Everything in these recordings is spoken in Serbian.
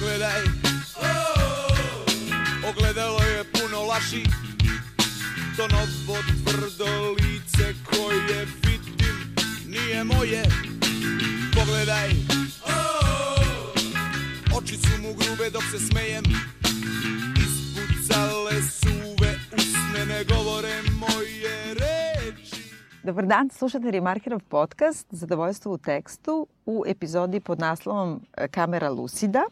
Pogledaj. Ogledalo je puno laši To novo tvrdo lice koje vidim Nije moje. Pogledaj. Oči su mu grube dok se smejem. Ispucale suve usne Ne govore moje reči. Dobar dan, slušate Remarkerov podcast Zadovoljstvo u tekstu u epizodi pod naslovom e, Kamera Lucida.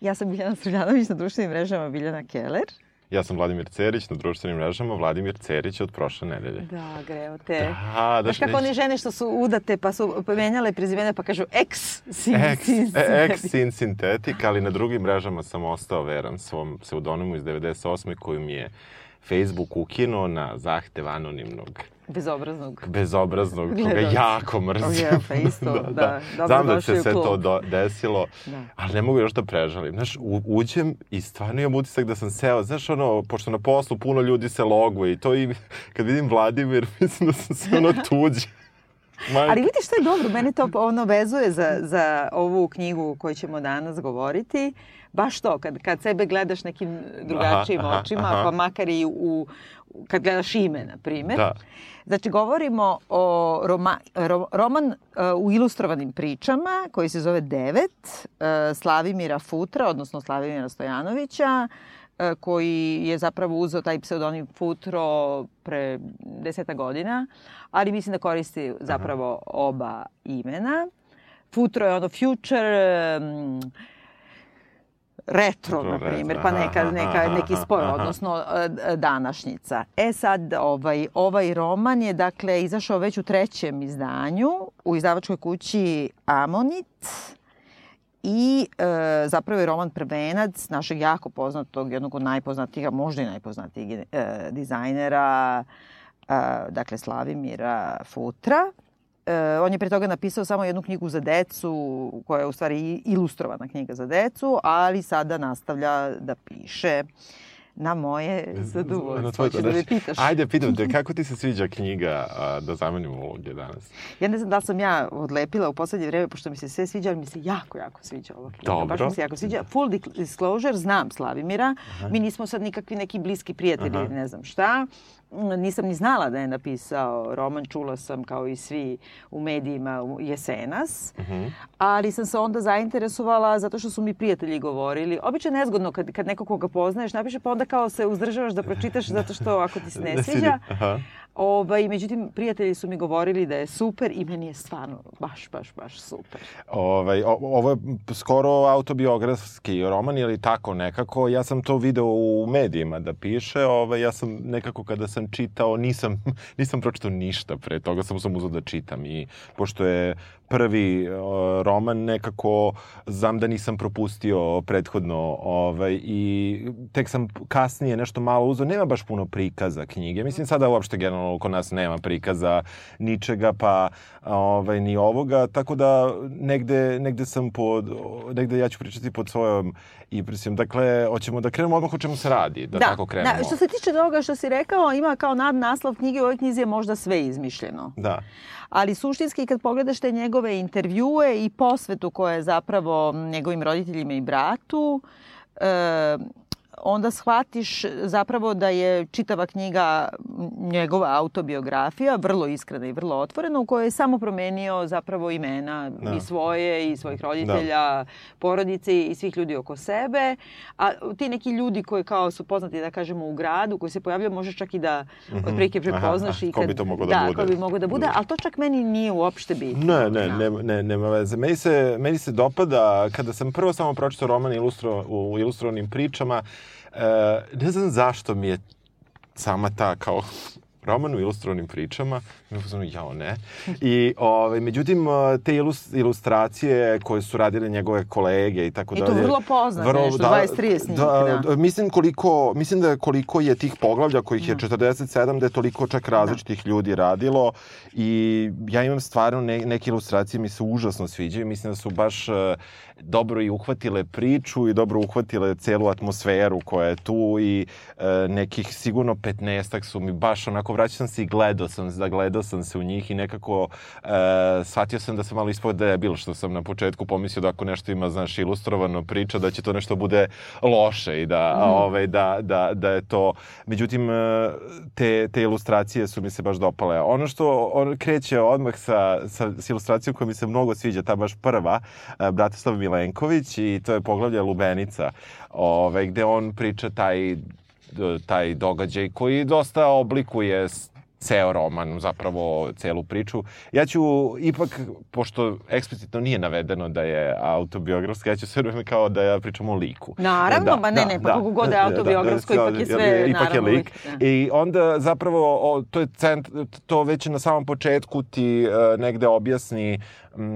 Ja sam Biljana Srljanović na društvenim mrežama Biljana Keller. Ja sam Vladimir Cerić na društvenim mrežama, Vladimir Cerić od prošle nedelje. Da, greo te. Da, da Znaš kako one žene što su udate pa su pomenjale prezimene pa kažu ex sin, Ex, sin, e, ex sin sintetik, ali na drugim mrežama sam ostao veran svom pseudonimu iz 98. koju mi je Facebook ukinuo na zahtev anonimnog bezobraznog. bezobraznog, koga jako mrzim. Je, pa isto, da. Dobro Znam da se sve to do, desilo, Da. ali ne mogu još da prežalim. Znaš, u, uđem i stvarno imam utisak da sam seo, znaš, ono, pošto na poslu puno ljudi se loguje i to i kad vidim Vladimir, mislim da sam sve ono tuđe. Majka. Ali vidiš što je dobro, mene to ono vezuje za, za ovu knjigu o kojoj ćemo danas govoriti. Baš to, kad, kad sebe gledaš nekim drugačijim Aha, aha, očima, aha. pa makar i u, kad gledaš ime, na primjer. Da. Znači, govorimo o roma, ro, roman uh, u ilustrovanim pričama koji se zove Devet, uh, Slavimira Futra, odnosno Slavimira Stojanovića, uh, koji je zapravo uzeo taj pseudonim Futro pre deseta godina, ali mislim da koristi zapravo oba imena. Futro je ono future, um, retro, na primjer, pa neka, neka, neki spoj, odnosno e, današnjica. E sad, ovaj, ovaj roman je, dakle, izašao već u trećem izdanju u izdavačkoj kući Amonit i e, zapravo je roman prvenac našeg jako poznatog, jednog od najpoznatijih, a možda i najpoznatijih e, dizajnera, e, dakle Slavimira Futra. E, on je pre toga napisao samo jednu knjigu za decu, koja je u stvari ilustrovana knjiga za decu, ali sada nastavlja da piše na moje zadovoljstvo. Hoćeš da me pitaš? Ajde, pitam te, kako ti se sviđa knjiga a, da zamenim uloge danas? Ja ne znam da sam ja odlepila u poslednje vreme, pošto mi se sve sviđa, ali mi se jako, jako sviđa ova knjiga. Dobro. Baš mi se jako sviđa. Full disclosure, znam Slavimira. Mi nismo sad nikakvi neki bliski prijatelji, Aha. ne znam šta. Nisam ni znala da je napisao roman, čula sam kao i svi u medijima jesenas. Mhm. Ali sam se onda zainteresovala zato što su mi prijatelji govorili. Obično je nezgodno kad, kad neko koga poznaješ napiše, pa onda kao se uzdržavaš da pročitaš zato što ako ti se ne Da sviđa. Aha. Ovaj, međutim, prijatelji su mi govorili da je super i meni je stvarno baš, baš, baš super. Ovaj, o, ovo je skoro autobiografski roman ili tako nekako. Ja sam to video u medijima da piše. Ovaj, ja sam nekako kada sam čitao, nisam, nisam pročitao ništa pre toga, samo sam uzao da čitam. I pošto je prvi roman nekako znam da nisam propustio prethodno ovaj, i tek sam kasnije nešto malo uzeo. Nema baš puno prikaza knjige. Mislim sada uopšte generalno kod nas nema prikaza ničega pa ovaj, ni ovoga. Tako da negde, negde sam pod, negde ja ću pričati pod svojom impresijom. Dakle, hoćemo da krenemo odmah o čemu se radi. Da, tako krenemo. Da, što se tiče toga što si rekao, ima kao nad naslov knjige u ovoj knjizi je možda sve izmišljeno. Da. Ali suštinski kad pogledaš te njegove intervjue i posvetu koja je zapravo njegovim roditeljima i bratu, e, onda shvatiš zapravo da je čitava knjiga njegova autobiografija, vrlo iskrena i vrlo otvorena, u kojoj je samo promenio zapravo imena Da. i svoje i svojih roditelja, porodice i svih ljudi oko sebe. A ti neki ljudi koji kao su poznati, da kažemo, u gradu, koji se pojavljaju, možeš čak i da Mhm. otprilike Aha, prepoznaš. aha, i ko kad, bi to mogao da bude. ko bi mogao da bude, Da. ali to čak meni nije uopšte bitno. Ne, ne, Da. ne, ne, nema veze. Meni se, meni se dopada, kada sam prvo samo pročitao roman ilustro, u ilustrovanim pričama, e, ne znam zašto mi je sama ta kao roman u ilustrovanim pričama, jao ne. I, ovaj, međutim, te ilus, ilustracije koje su radile njegove kolege i tako I to dalje. vrlo poznate, nešto, 20-30 njih, da. da. Mislim, koliko, mislim da koliko je tih poglavlja, kojih je Da. 47, da je toliko čak različitih ljudi radilo i ja imam stvarno ne, neke ilustracije mi se užasno sviđaju. Mislim da su baš e, dobro i uhvatile priču i dobro uhvatile celu atmosferu koja je tu i e, nekih sigurno 15 su mi baš onako vraćao sam se i gledao sam, zagledao sam se u njih i nekako e, shvatio sam da sam malo ispod debil, što sam na početku pomislio da ako nešto ima, znaš, ilustrovano priča, da će to nešto bude loše i da, mm. ovaj, da, da, da je to... Međutim, e, te, te ilustracije su mi se baš dopale. Ono što on kreće odmah sa, sa, sa ilustracijom koja mi se mnogo sviđa, ta baš prva, e, Bratislav Milenković i to je poglavlje Lubenica, ovaj, gde on priča taj taj događaj koji dosta oblikuje ceo roman, zapravo celu priču. Ja ću ipak, pošto eksplicitno nije navedeno da je autobiografska, ja ću sve vreme kao da ja pričam o liku. Naravno, da, ba ne, da, ne, pa da, kako god da je autobiografsko, da, da, ipak je sve, ipak naravno, je lik. Da. I onda zapravo, o, to je cent, to već na samom početku ti uh, negde objasni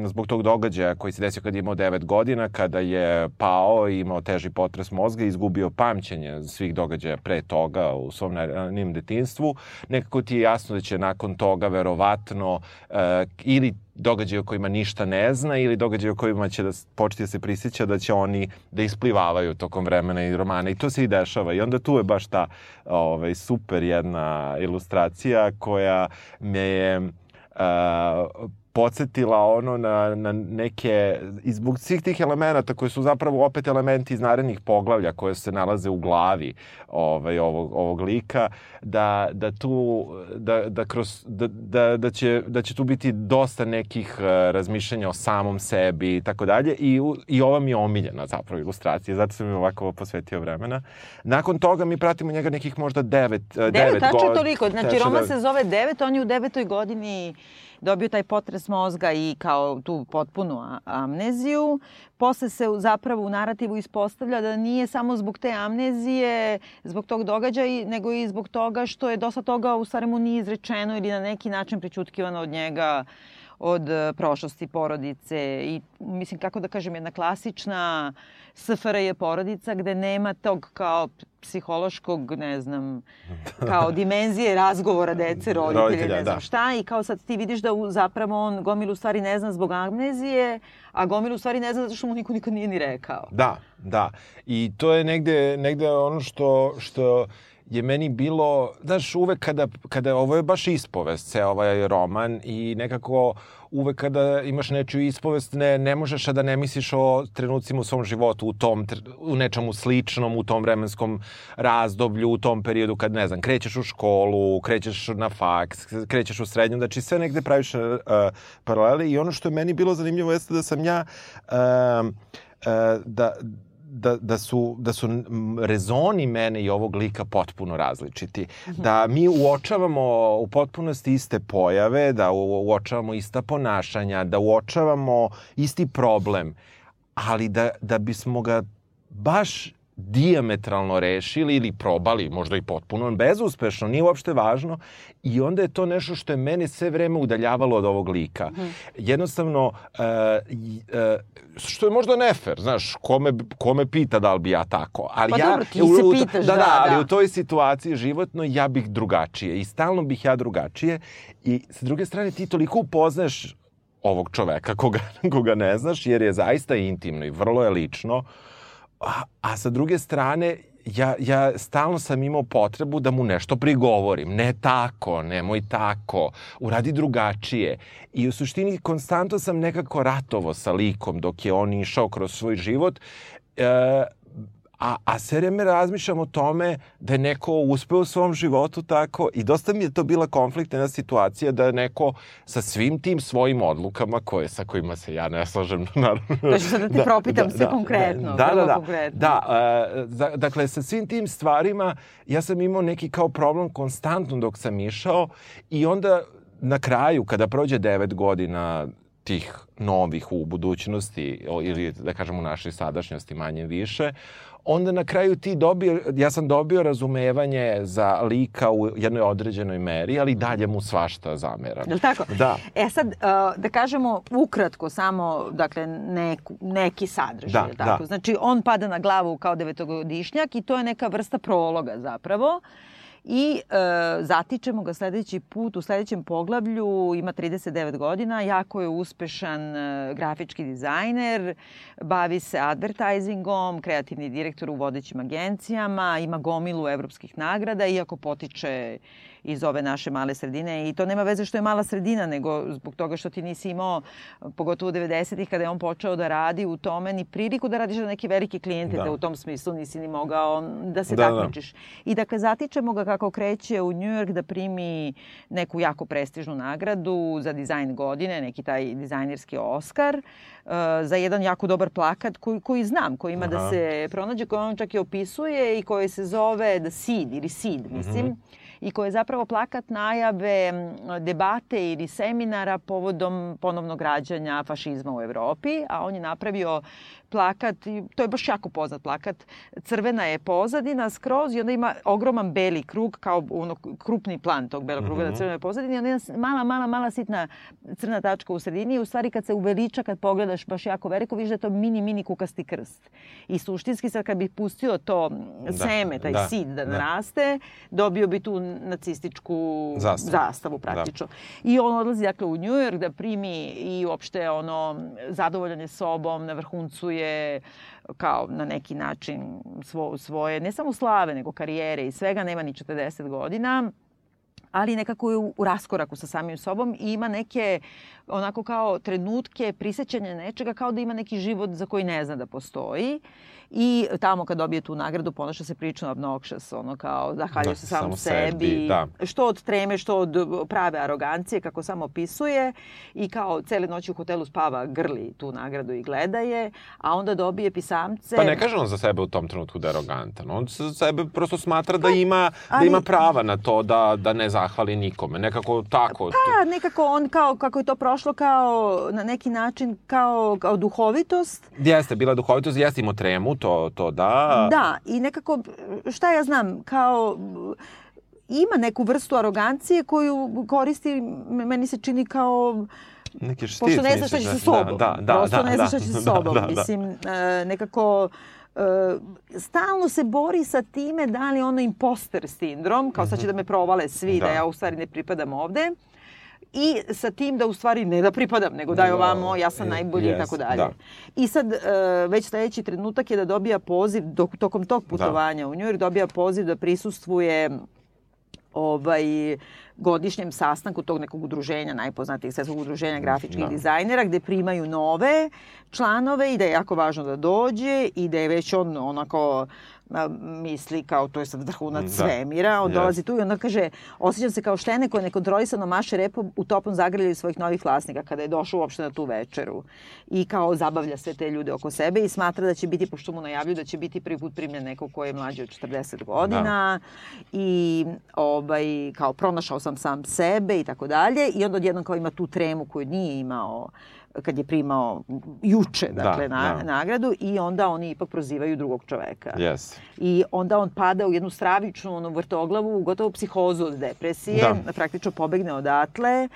zbog tog događaja koji se desio kad je imao 9 godina, kada je pao imao teži potres mozga i izgubio pamćenje svih događaja pre toga u svom ranim detinstvu, nekako ti je jasno da će nakon toga verovatno uh, ili događaje o kojima ništa ne zna ili događaje o kojima će da početi da se prisjeća da će oni da isplivavaju tokom vremena i romana i to se i dešava. I onda tu je baš ta ovaj, super jedna ilustracija koja me je uh, podsjetila ono na, na neke, i zbog svih tih elemenata koji su zapravo opet elementi iz narednih poglavlja koje se nalaze u glavi ovaj, ovog, ovog lika, da, da tu, da, da, kroz, da, da, da, će, da će tu biti dosta nekih uh, razmišljanja o samom sebi i tako dalje i, i ova mi je omiljena zapravo ilustracija, zato sam mi ovako posvetio vremena. Nakon toga mi pratimo njega nekih možda devet, uh, devet, devet tačno toliko, znači roman da... se zove devet, on je u devetoj godini dobio taj potres mozga i kao tu potpunu amneziju. Posle se zapravo u narativu ispostavlja da nije samo zbog te amnezije, zbog tog događaja, nego i zbog toga što je dosta toga u stvari mu nije izrečeno ili na neki način pričutkivano od njega od e, prošlosti porodice i mislim kako da kažem jedna klasična SFRJ porodica gde nema tog kao psihološkog, ne znam, kao dimenzije razgovora dece, roditelja, roditelja ne znam da. šta. I kao sad ti vidiš da u, zapravo on gomilu stvari ne zna zbog amnezije, a gomilu stvari ne zna zato što mu niko nikad nije ni rekao. Da, da. I to je negde, negde ono što, što je meni bilo, znaš, uvek kada, kada, ovo je baš ispovest, ceo ovaj roman i nekako uvek kada imaš nečiju ispovest ne, ne možeš da ne misliš o trenucima u svom životu, u tom, u nečemu sličnom, u tom vremenskom razdoblju, u tom periodu kad, ne znam, krećeš u školu, krećeš na faks, krećeš u srednju, znači sve negde praviš uh, paralele i ono što je meni bilo zanimljivo jeste da sam ja uh, uh, da da, da, su, da su rezoni mene i ovog lika potpuno različiti. Mhm. Da mi uočavamo u potpunosti iste pojave, da uočavamo ista ponašanja, da uočavamo isti problem, ali da, da bismo ga baš diametralno rešili ili probali, možda i potpuno bezuspešno, nije uopšte važno. I onda je to nešto što je mene sve vreme udaljavalo od ovog lika. Mm. Jednostavno, uh, uh, što je možda nefer, znaš, kome, kome pita da li bi ja tako. Ali pa ja, dobro, ti se u, pitaš, da, da, da, ali da. u toj situaciji životno ja bih drugačije i stalno bih ja drugačije i s druge strane ti toliko upoznaš ovog čoveka koga, koga ne znaš jer je zaista intimno i vrlo je lično uh, A, sa druge strane, ja, ja stalno sam imao potrebu da mu nešto prigovorim. Ne tako, nemoj tako, uradi drugačije. I u suštini konstantno sam nekako ratovo sa likom dok je on išao kroz svoj život. E, A, a sve vreme razmišljam o tome da je neko uspeo u svom životu tako i dosta mi je to bila konfliktna situacija da je neko sa svim tim svojim odlukama koje, sa kojima se ja ne slažem naravno. Da ću sad da ti da, propitam da, sve da, konkretno. Da, da, da. Konkretno. Da, uh, dakle sa svim tim stvarima ja sam imao neki kao problem konstantno dok sam išao i onda na kraju kada prođe devet godina tih novih u budućnosti ili da kažem u našoj sadašnjosti manje više, onda na kraju ti dobio, ja sam dobio razumevanje za lika u jednoj određenoj meri, ali dalje mu svašta zameram. Je li tako? Da. E sad, uh, da kažemo ukratko samo, dakle, neku, neki sadržaj, da, tako? Da. Znači, on pada na glavu kao devetogodišnjak i to je neka vrsta prologa zapravo. Uh, i e, zatičemo ga sledeći put u sledećem poglavlju, ima 39 godina, jako je uspešan e, grafički dizajner, bavi se advertisingom, kreativni direktor u vodećim agencijama, ima gomilu evropskih nagrada, iako potiče iz ove naše male sredine i to nema veze što je mala sredina, nego zbog toga što ti nisi imao, pogotovo u 90-ih kada je on počeo da radi u tome, ni priliku da radiš za neke velike klijente, da, da u tom smislu nisi ni mogao da se da, da. takmičiš. Da. I dakle, zatičemo ga kako kreće u New York da primi neku jako prestižnu nagradu za dizajn godine, neki taj dizajnerski Oscar, uh, za jedan jako dobar plakat koji, koji znam, koji ima da Aha. da se pronađe, koji on čak i opisuje i koji se zove The Seed ili Seed, mislim. Mm -hmm i koje je zapravo plakat najave debate ili seminara povodom ponovnog rađanja fašizma u Evropi, a on je napravio plakat, i to je baš jako poznat plakat, crvena je pozadina skroz i onda ima ogroman beli krug kao ono krupni plan tog belog kruga mm -hmm. na mhm. crvenoj pozadini onda jedna mala, mala, mala sitna crna tačka u sredini i u stvari kad se uveliča, kad pogledaš baš jako veliko, vidiš da je to mini, mini kukasti krst. I suštinski sad kad bi pustio to da, seme, taj da, sid da, da naraste, dobio bi tu nacističku zastavu, zastavu praktično. Da. I on odlazi dakle u New York da primi i uopšte ono zadovoljan je sobom, na vrhuncu je kao na neki način svo, svoje, ne samo slave, nego karijere i svega, nema ni 40 godina ali nekako je u raskoraku sa samim sobom i ima neke onako kao trenutke prisećanja nečega kao da ima neki život za koji ne zna da postoji i tamo kad dobije tu nagradu ponaša se prilično obnoxious, ono kao zahvaljuje da, se samom sebi, sebi da. što od treme, što od prave arogancije, kako samo opisuje i kao cele noći u hotelu spava, grli tu nagradu i gleda je, a onda dobije pisamce. Pa ne kaže on za sebe u tom trenutku da je arogantan, on za sebe prosto smatra da pa, ima, da ali, da ima prava na to da, da ne zahvali nikome, nekako tako. Pa nekako on kao, kako je to prošlo kao na neki način kao, kao duhovitost. Jeste, bila duhovitost, jeste imao tremu, to, to da. Da, i nekako, šta ja znam, kao ima neku vrstu arogancije koju koristi, meni se čini kao neki štit. Pošto ne znaš šta će sa sobom. Da, da, Prosto da, ne znaš šta će sa sobom. Da, da, Mislim, e, nekako e, stalno se bori sa time da li ono imposter sindrom, kao sad će mhm. da me provale svi, da, da ja u stvari ne pripadam ovde i sa tim da u stvari ne da pripadam, nego da je ovamo, ja sam najbolji yes, i tako dalje. Da. I sad, uh, već sledeći trenutak je da dobija poziv, dok, tokom tog da. putovanja da. u Njujork, dobija poziv da prisustvuje ovaj, godišnjem sastanku tog nekog udruženja, najpoznatijeg svetskog udruženja grafičkih da. dizajnera, gde primaju nove članove i da je jako važno da dođe i da je već on onako misli kao to je sad vrhunac da. svemira, on yes. dolazi tu i onda kaže osjećam se kao štene koje nekontrolisano maše repom u toplom zagrljaju svojih novih vlasnika kada je došao uopšte na tu večeru i kao zabavlja sve te ljude oko sebe i smatra da će biti, pošto mu najavljuju da će biti prvi put primljen neko ko je mlađi od 40 godina da. i ovaj, kao pronašao sam sam sebe i tako dalje i onda odjednom kao ima tu tremu koju nije imao kad je primao juče, da, dakle, da, na, da. nagradu i onda oni ipak prozivaju drugog čoveka. Yes. I onda on pada u jednu stravičnu ono, vrtoglavu, gotovo psihozu od depresije, da. praktično pobegne odatle, e,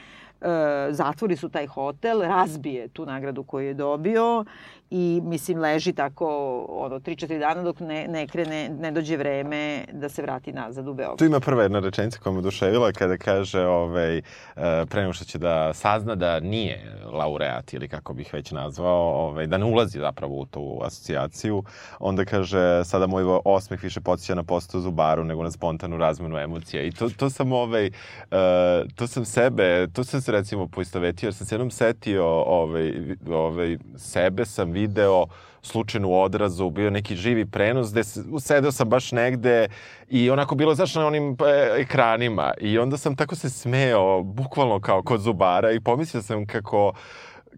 zatvori su taj hotel, razbije tu nagradu koju je dobio i mislim leži tako ono 3-4 dana dok ne, ne krene, ne dođe vreme da se vrati nazad u Beograd. Tu ima prva jedna rečenica koja me oduševila kada kaže ovaj, e, pre nego što će da sazna da nije laureat ili kako bih već nazvao, ovaj, da ne ulazi zapravo u tu asocijaciju, onda kaže sada moj osmeh više podsjeća na postu Zubaru nego na spontanu razmenu emocija. I to, to sam ovaj, uh, to sam sebe, to sam se recimo poistovetio, jer sam se jednom setio ovaj, ovaj, sebe sam video slučajno u odrazu, bio neki živi prenos gde sedeo sam baš negde i onako bilo, znaš, na onim e, ekranima. I onda sam tako se smeo, bukvalno kao kod zubara i pomislio sam kako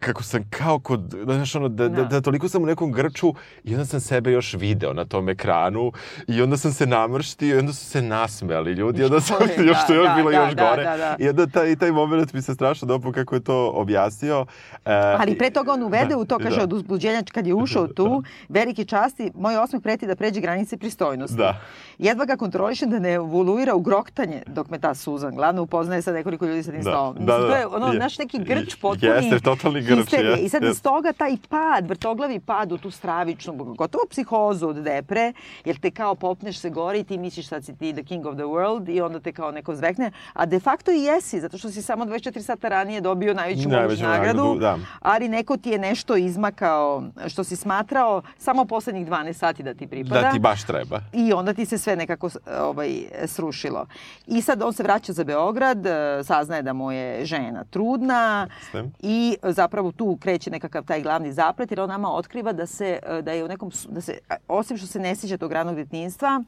kako sam kao kod, znaš ono, da, da, da, da toliko sam u nekom grču i onda sam sebe još video na tom ekranu i onda sam se namrštio i onda su se nasmejali ljudi i onda sam da, još što još da, bilo da, još da, gore. Da, da. I onda taj, taj moment mi se strašno dopao kako je to objasnio. Uh, Ali pre toga on uvede da, u to, kaže, da. od uzbuđenja kad je ušao tu, veliki časti, moj osmeh preti da pređe granice pristojnosti. Da. Jedva ga kontrolišem da ne evoluira u groktanje dok me ta Suzan glavno upoznaje sa nekoliko ljudi sa tim da. stolom. Da, da, to je ono, naš neki grč potpuni. Jeste, totalni grč, histerije. jest, I sad jest. iz toga taj pad, vrtoglavi pad u tu stravičnu, gotovo psihozu od depre, jer te kao popneš se gore i ti misliš sad si ti the king of the world i onda te kao neko zvekne, a de facto i jesi, zato što si samo 24 sata ranije dobio najveću moguću Najveću nagradu, nagradu, da. ali neko ti je nešto izmakao što si smatrao samo poslednjih 12 sati da ti pripada. Da ti baš treba. I onda ti se sve nekako ovaj, srušilo. I sad on se vraća za Beograd, e, saznaje da mu je žena trudna Jeste. i zapravo tu kreće nekakav taj glavni zaplet jer on nama otkriva da se e, da je u nekom da se osim što se ne sjeća tog ranog detinjstva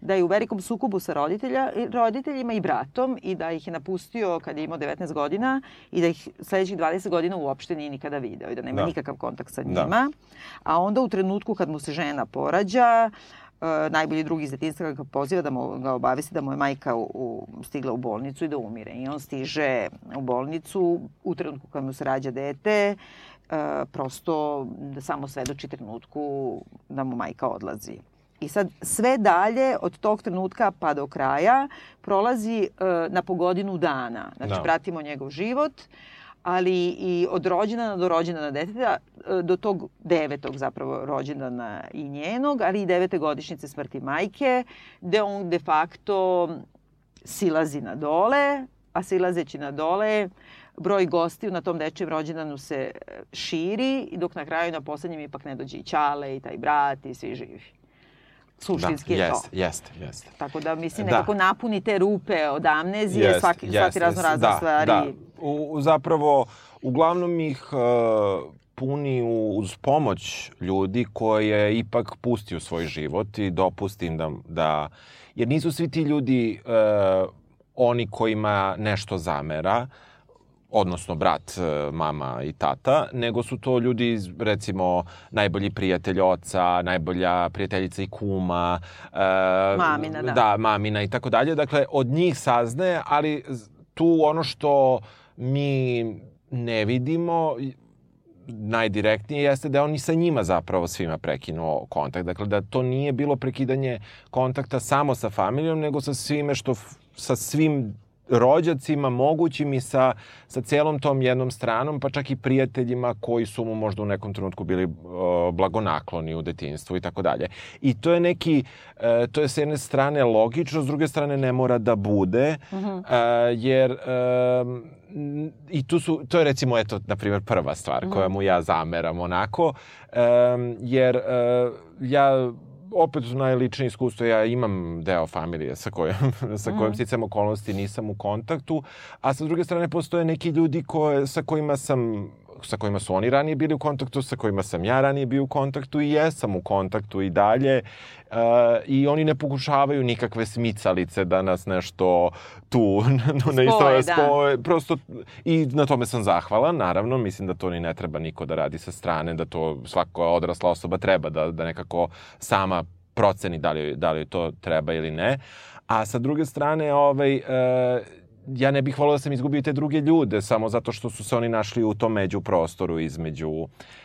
da je u velikom sukobu sa roditelja, roditeljima i bratom i da ih je napustio kad je imao 19 godina i da ih sledećih 20 godina uopšte nije nikada video i da nema Da. nikakav kontakt sa Da. njima. A onda u trenutku kad mu se žena porađa, e, najbolji drugi iz detinjstva ga poziva da mu ga obavesti da mu je majka u, u, stigla u bolnicu i da umire. I on stiže u bolnicu u trenutku kad mu se rađa dete, e, prosto da samo svedoči trenutku da mu majka odlazi. I sad sve dalje od tog trenutka pa do kraja prolazi e, na po godinu dana. Znači Da. pratimo njegov život, ali i od rođendana do rođendana deteta, e, do tog devetog zapravo rođendana i njenog, ali i devete godišnjice smrti majke, gde on de facto silazi na dole, a silazeći na dole broj gostiju na tom dečijem rođendanu se e, širi dok na kraju na poslednjem ipak ne dođe i Ćale i taj brat i svi živi. Suštinski da, je to. jeste, jeste. Tako da mislim Da. nekako napuni te rupe od amnezije, Jest, svaki, jest, svaki razno jest. razne da, stvari. Da. U, zapravo, uglavnom ih uh, puni uz pomoć ljudi koje ipak pusti u svoj život i dopusti im da, da jer nisu svi ti ljudi uh, oni kojima nešto zamera, odnosno brat, e, mama i tata, nego su to ljudi, iz, recimo, najbolji prijatelj oca, najbolja prijateljica i kuma. E, Mamina, da. Da, mamina i tako dalje. Dakle, od njih saznaje, ali tu ono što mi ne vidimo najdirektnije jeste da je on i sa njima zapravo svima prekinuo kontakt. Dakle, da to nije bilo prekidanje kontakta samo sa familijom, nego sa svime što, sa svim rođacima mogućim i sa, sa celom tom jednom stranom, pa čak i prijateljima koji su mu možda u nekom trenutku bili uh, blagonakloni u detinstvu i tako dalje. I to je neki, uh, to je s jedne strane logično, s druge strane ne mora da bude, uh, jer um, n- i tu su, to je recimo, eto, na primjer, prva stvar koja mu ja zameram onako, um, jer uh, ja opet najličnije iskustvo, ja imam deo familije sa kojom, sa kojom mm. sticam okolnosti nisam u kontaktu, a sa druge strane postoje neki ljudi koje, sa kojima sam sa kojima su oni ranije bili u kontaktu, sa kojima sam ja ranije bio u kontaktu i jesam u kontaktu i dalje. Uh, I oni ne pokušavaju nikakve smicalice da nas nešto tu na isto Spoje, da. spoje. Prosto, i na tome sam zahvalan, naravno. Mislim da to ni ne treba niko da radi sa strane, da to svaka odrasla osoba treba da, da nekako sama proceni da li, da li to treba ili ne. A sa druge strane, ovaj, uh, ja ne bih volio da sam izgubio te druge ljude samo zato što su se oni našli u tom među prostoru između...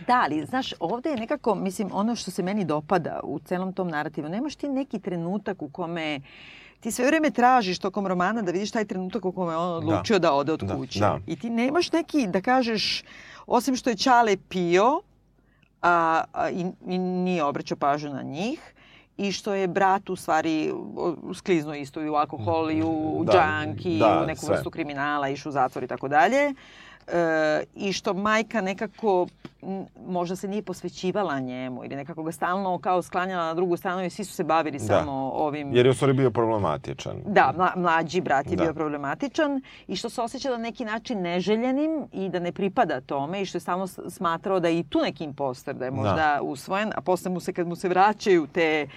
Da, ali znaš, ovde je nekako, mislim, ono što se meni dopada u celom tom narativu, nemaš ti neki trenutak u kome ti sve vreme tražiš tokom romana da vidiš taj trenutak u kome on odlučio da, da ode od Da, kuće. da. I ti nemaš neki, da kažeš, osim što je Čale pio a, a, i, i nije obraćao pažnju na njih, i što je brat u stvari o, skliznuo isto i u alkohol i u Da, džank i da, u neku sve. vrstu kriminala, išao u zatvor i tako dalje. E, I što majka nekako m, možda se nije posvećivala njemu ili nekako ga stalno kao sklanjala na drugu stranu i svi su se bavili Da. samo ovim... Jer je u stvari bio problematičan. Da, mla, mlađi brat je Da. bio problematičan i što se osjeća na neki način neželjenim i da ne pripada tome i što je samo smatrao da je i tu neki imposter, da je možda Da. usvojen, a posle mu se, kad mu se vraćaju te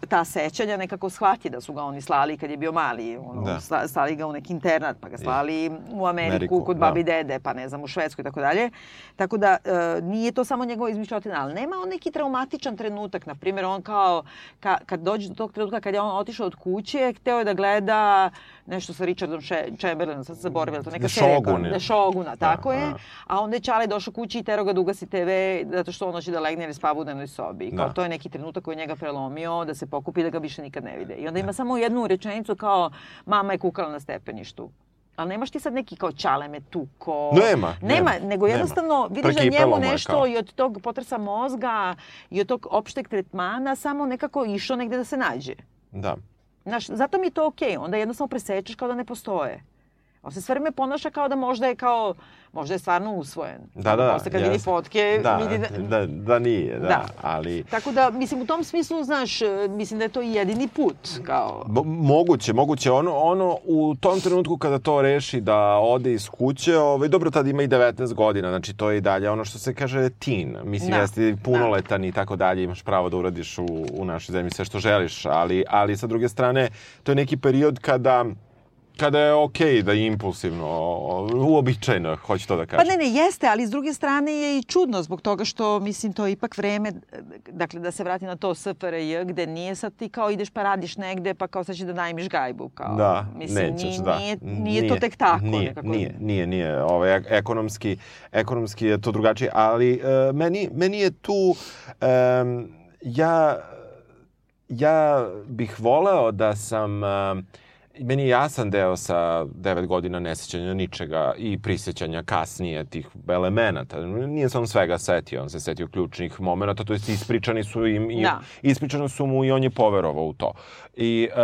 ta sećanja, nekako shvati da su ga oni slali kad je bio mali. Ono, Da. sla- slali ga u neki internat, pa ga slali u Ameriku, Ameriku, kod da. babi i dede, pa ne znam, u Švedsku i tako dalje. Tako da e, nije to samo njegova izmišljotina, ali nema on neki traumatičan trenutak. Na primjer, on kao, ka, kad dođe do tog trenutka kad je on otišao od kuće, hteo je da gleda nešto sa Richardom Chamberlainom, sad se zaboravila, to neka serija. Kao- je. The Shoguna, tako je. da. A onda je Čale došao kući i tero ga da ugasi TV zato što on hoće da legne jer spava u dnevnoj sobi. Kao Da. to je neki trenutak koji je njega prelomio da se pokupi da ga više nikad ne vide. I onda ima samo jednu rečenicu kao mama je kukala na stepeništu. ali nemaš ti sad neki kao čale me tuko. Nema, Nema, nema, nego nema. jednostavno vidiš da njemu mu je nešto i od tog potresa mozga i od tog opšteg tretmana samo nekako išao negde da se nađe. Da. Znaš, zato mi je to okej. Onda jednostavno presečeš kao da ne postoje. On se sve vreme ponaša kao da možda je kao, možda je stvarno usvojen. Da, da, Posle kad vidi jeste. fotke, Da, vidi da... da, da nije, da, Da. ali... Tako da, mislim, u tom smislu, znaš, e, mislim da je to i jedini put, kao... Bo- moguće, moguće. Ono, ono, u tom trenutku kada to reši da ode iz kuće, ovaj, dobro, tad ima i 19 godina, znači to je i dalje ono što se kaže teen. Mislim, Da. jeste i punoletan i tako dalje, imaš pravo da uradiš u, u našoj zemlji sve što želiš, ali, ali sa druge strane, to je neki period kada kada je okej da je impulsivno, uobičajeno, hoću to da Pa kažem. ne, ne, jeste, ali s druge strane je i čudno zbog toga što, mislim, to je ipak vreme, dakle, da se vrati na to SFRJ, gde nije sad ti kao ideš pa radiš negde, pa kao sad će da najmiš gajbu, kao. Da, mislim, nećeš, nije, da. Nije, nije, to tek tako. Nije, nekako. nije, nije, nije. Ovaj, ek- ekonomski, ekonomski je to drugačije, ali e, meni, meni je tu, em, ja, ja bih voleo da sam, e, meni je jasan deo sa devet godina nesećanja ničega i prisjećanja kasnije tih elemenata. Nije on svega setio, on se setio ključnih momenta, to jest ispričani su im, i, Da. ispričano su mu i on je poverovao u to. I, e,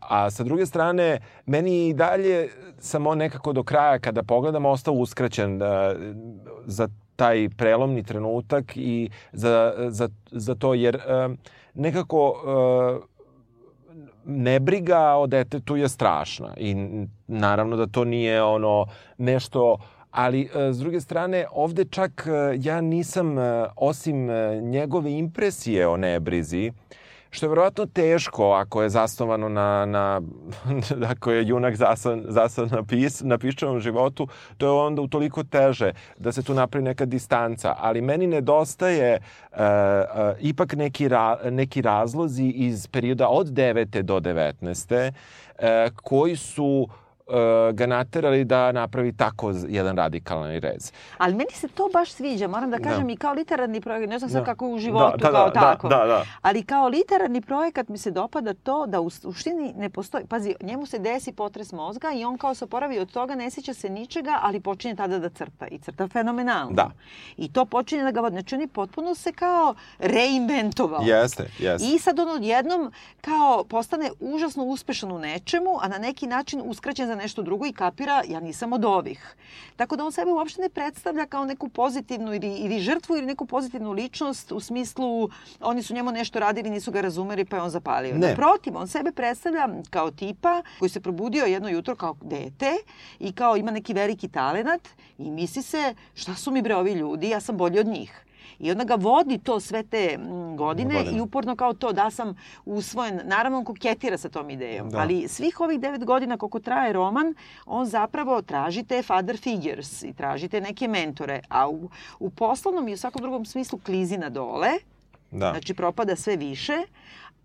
a sa druge strane, meni i dalje sam on nekako do kraja, kada pogledam, ostao uskraćen e, za taj prelomni trenutak i za, za, za to, jer e, nekako e, nebriga o detetu je strašna i naravno da to nije ono nešto ali e, s druge strane ovde čak e, ja nisam e, osim njegove impresije o nebrizi što je verovatno teško ako je zasnovano na, na ako je junak zasan, zasan na, pis, na piščevom životu, to je onda utoliko teže da se tu napravi neka distanca. Ali meni nedostaje e, e, ipak neki, ra, neki razlozi iz perioda od 9. do 19. E, koji su ga naterali da napravi tako jedan radikalan rez. Ali meni se to baš sviđa, moram da kažem Da. i kao literarni projekat, ne znam sad Da. kako u životu, Da, da, kao da, tako. da, da. Ali kao literarni projekat mi se dopada to da u suštini ne postoji. Pazi, njemu se desi potres mozga i on kao se oporavi od toga, ne sjeća se ničega, ali počinje tada da crta. I crta fenomenalno. Da. I to počinje da ga vodi. Znači on je potpuno se kao reinventovao. Jeste, jeste. I sad on odjednom kao postane užasno uspešan u nečemu, a na neki način uskraćen za nešto drugo i kapira ja nisam od ovih. Tako da on sebe uopšte ne predstavlja kao neku pozitivnu ili, ili žrtvu ili neku pozitivnu ličnost u smislu oni su njemu nešto radili, nisu ga razumeli pa je on zapalio. Ne. Naprotiv, on sebe predstavlja kao tipa koji se probudio jedno jutro kao dete i kao ima neki veliki talenat i misli se šta su mi bre ovi ljudi, ja sam bolji od njih. I onda ga vodi to sve te mm, godine Godine. i uporno kao to da sam usvojen. Naravno, on koketira sa tom idejom. Da. Ali svih ovih devet godina koliko traje roman, on zapravo traži te father figures i traži te neke mentore. A u, u poslovnom i u svakom drugom smislu klizi na dole. Da. Znači propada sve više,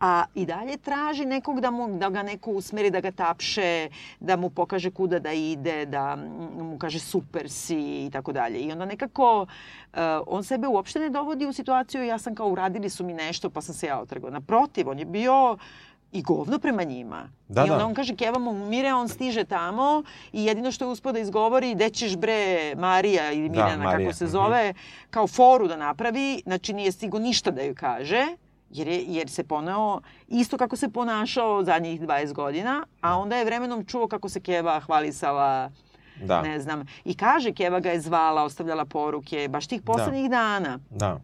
a i dalje traži nekog da, mu, da ga neko usmeri, da ga tapše, da mu pokaže kuda da ide, da mu kaže super si i tako dalje. I onda nekako uh, on sebe uopšte ne dovodi u situaciju ja sam kao uradili su mi nešto pa sam se ja otrgao. Naprotiv, on je bio i govno prema njima. Da, I onda da. on kaže Keva mu umire, on stiže tamo i jedino što je uspio da izgovori gde ćeš bre Marija ili Da, Mirjana Marija, kako se mhm. zove, kao foru da napravi, znači nije stigo ništa da joj kaže, jer, je, jer se poneo isto kako se ponašao zadnjih 20 godina, a onda je vremenom čuo kako se Keva hvalisala, Da. ne znam, i kaže Keva ga je zvala, ostavljala poruke, baš tih poslednjih dana Da.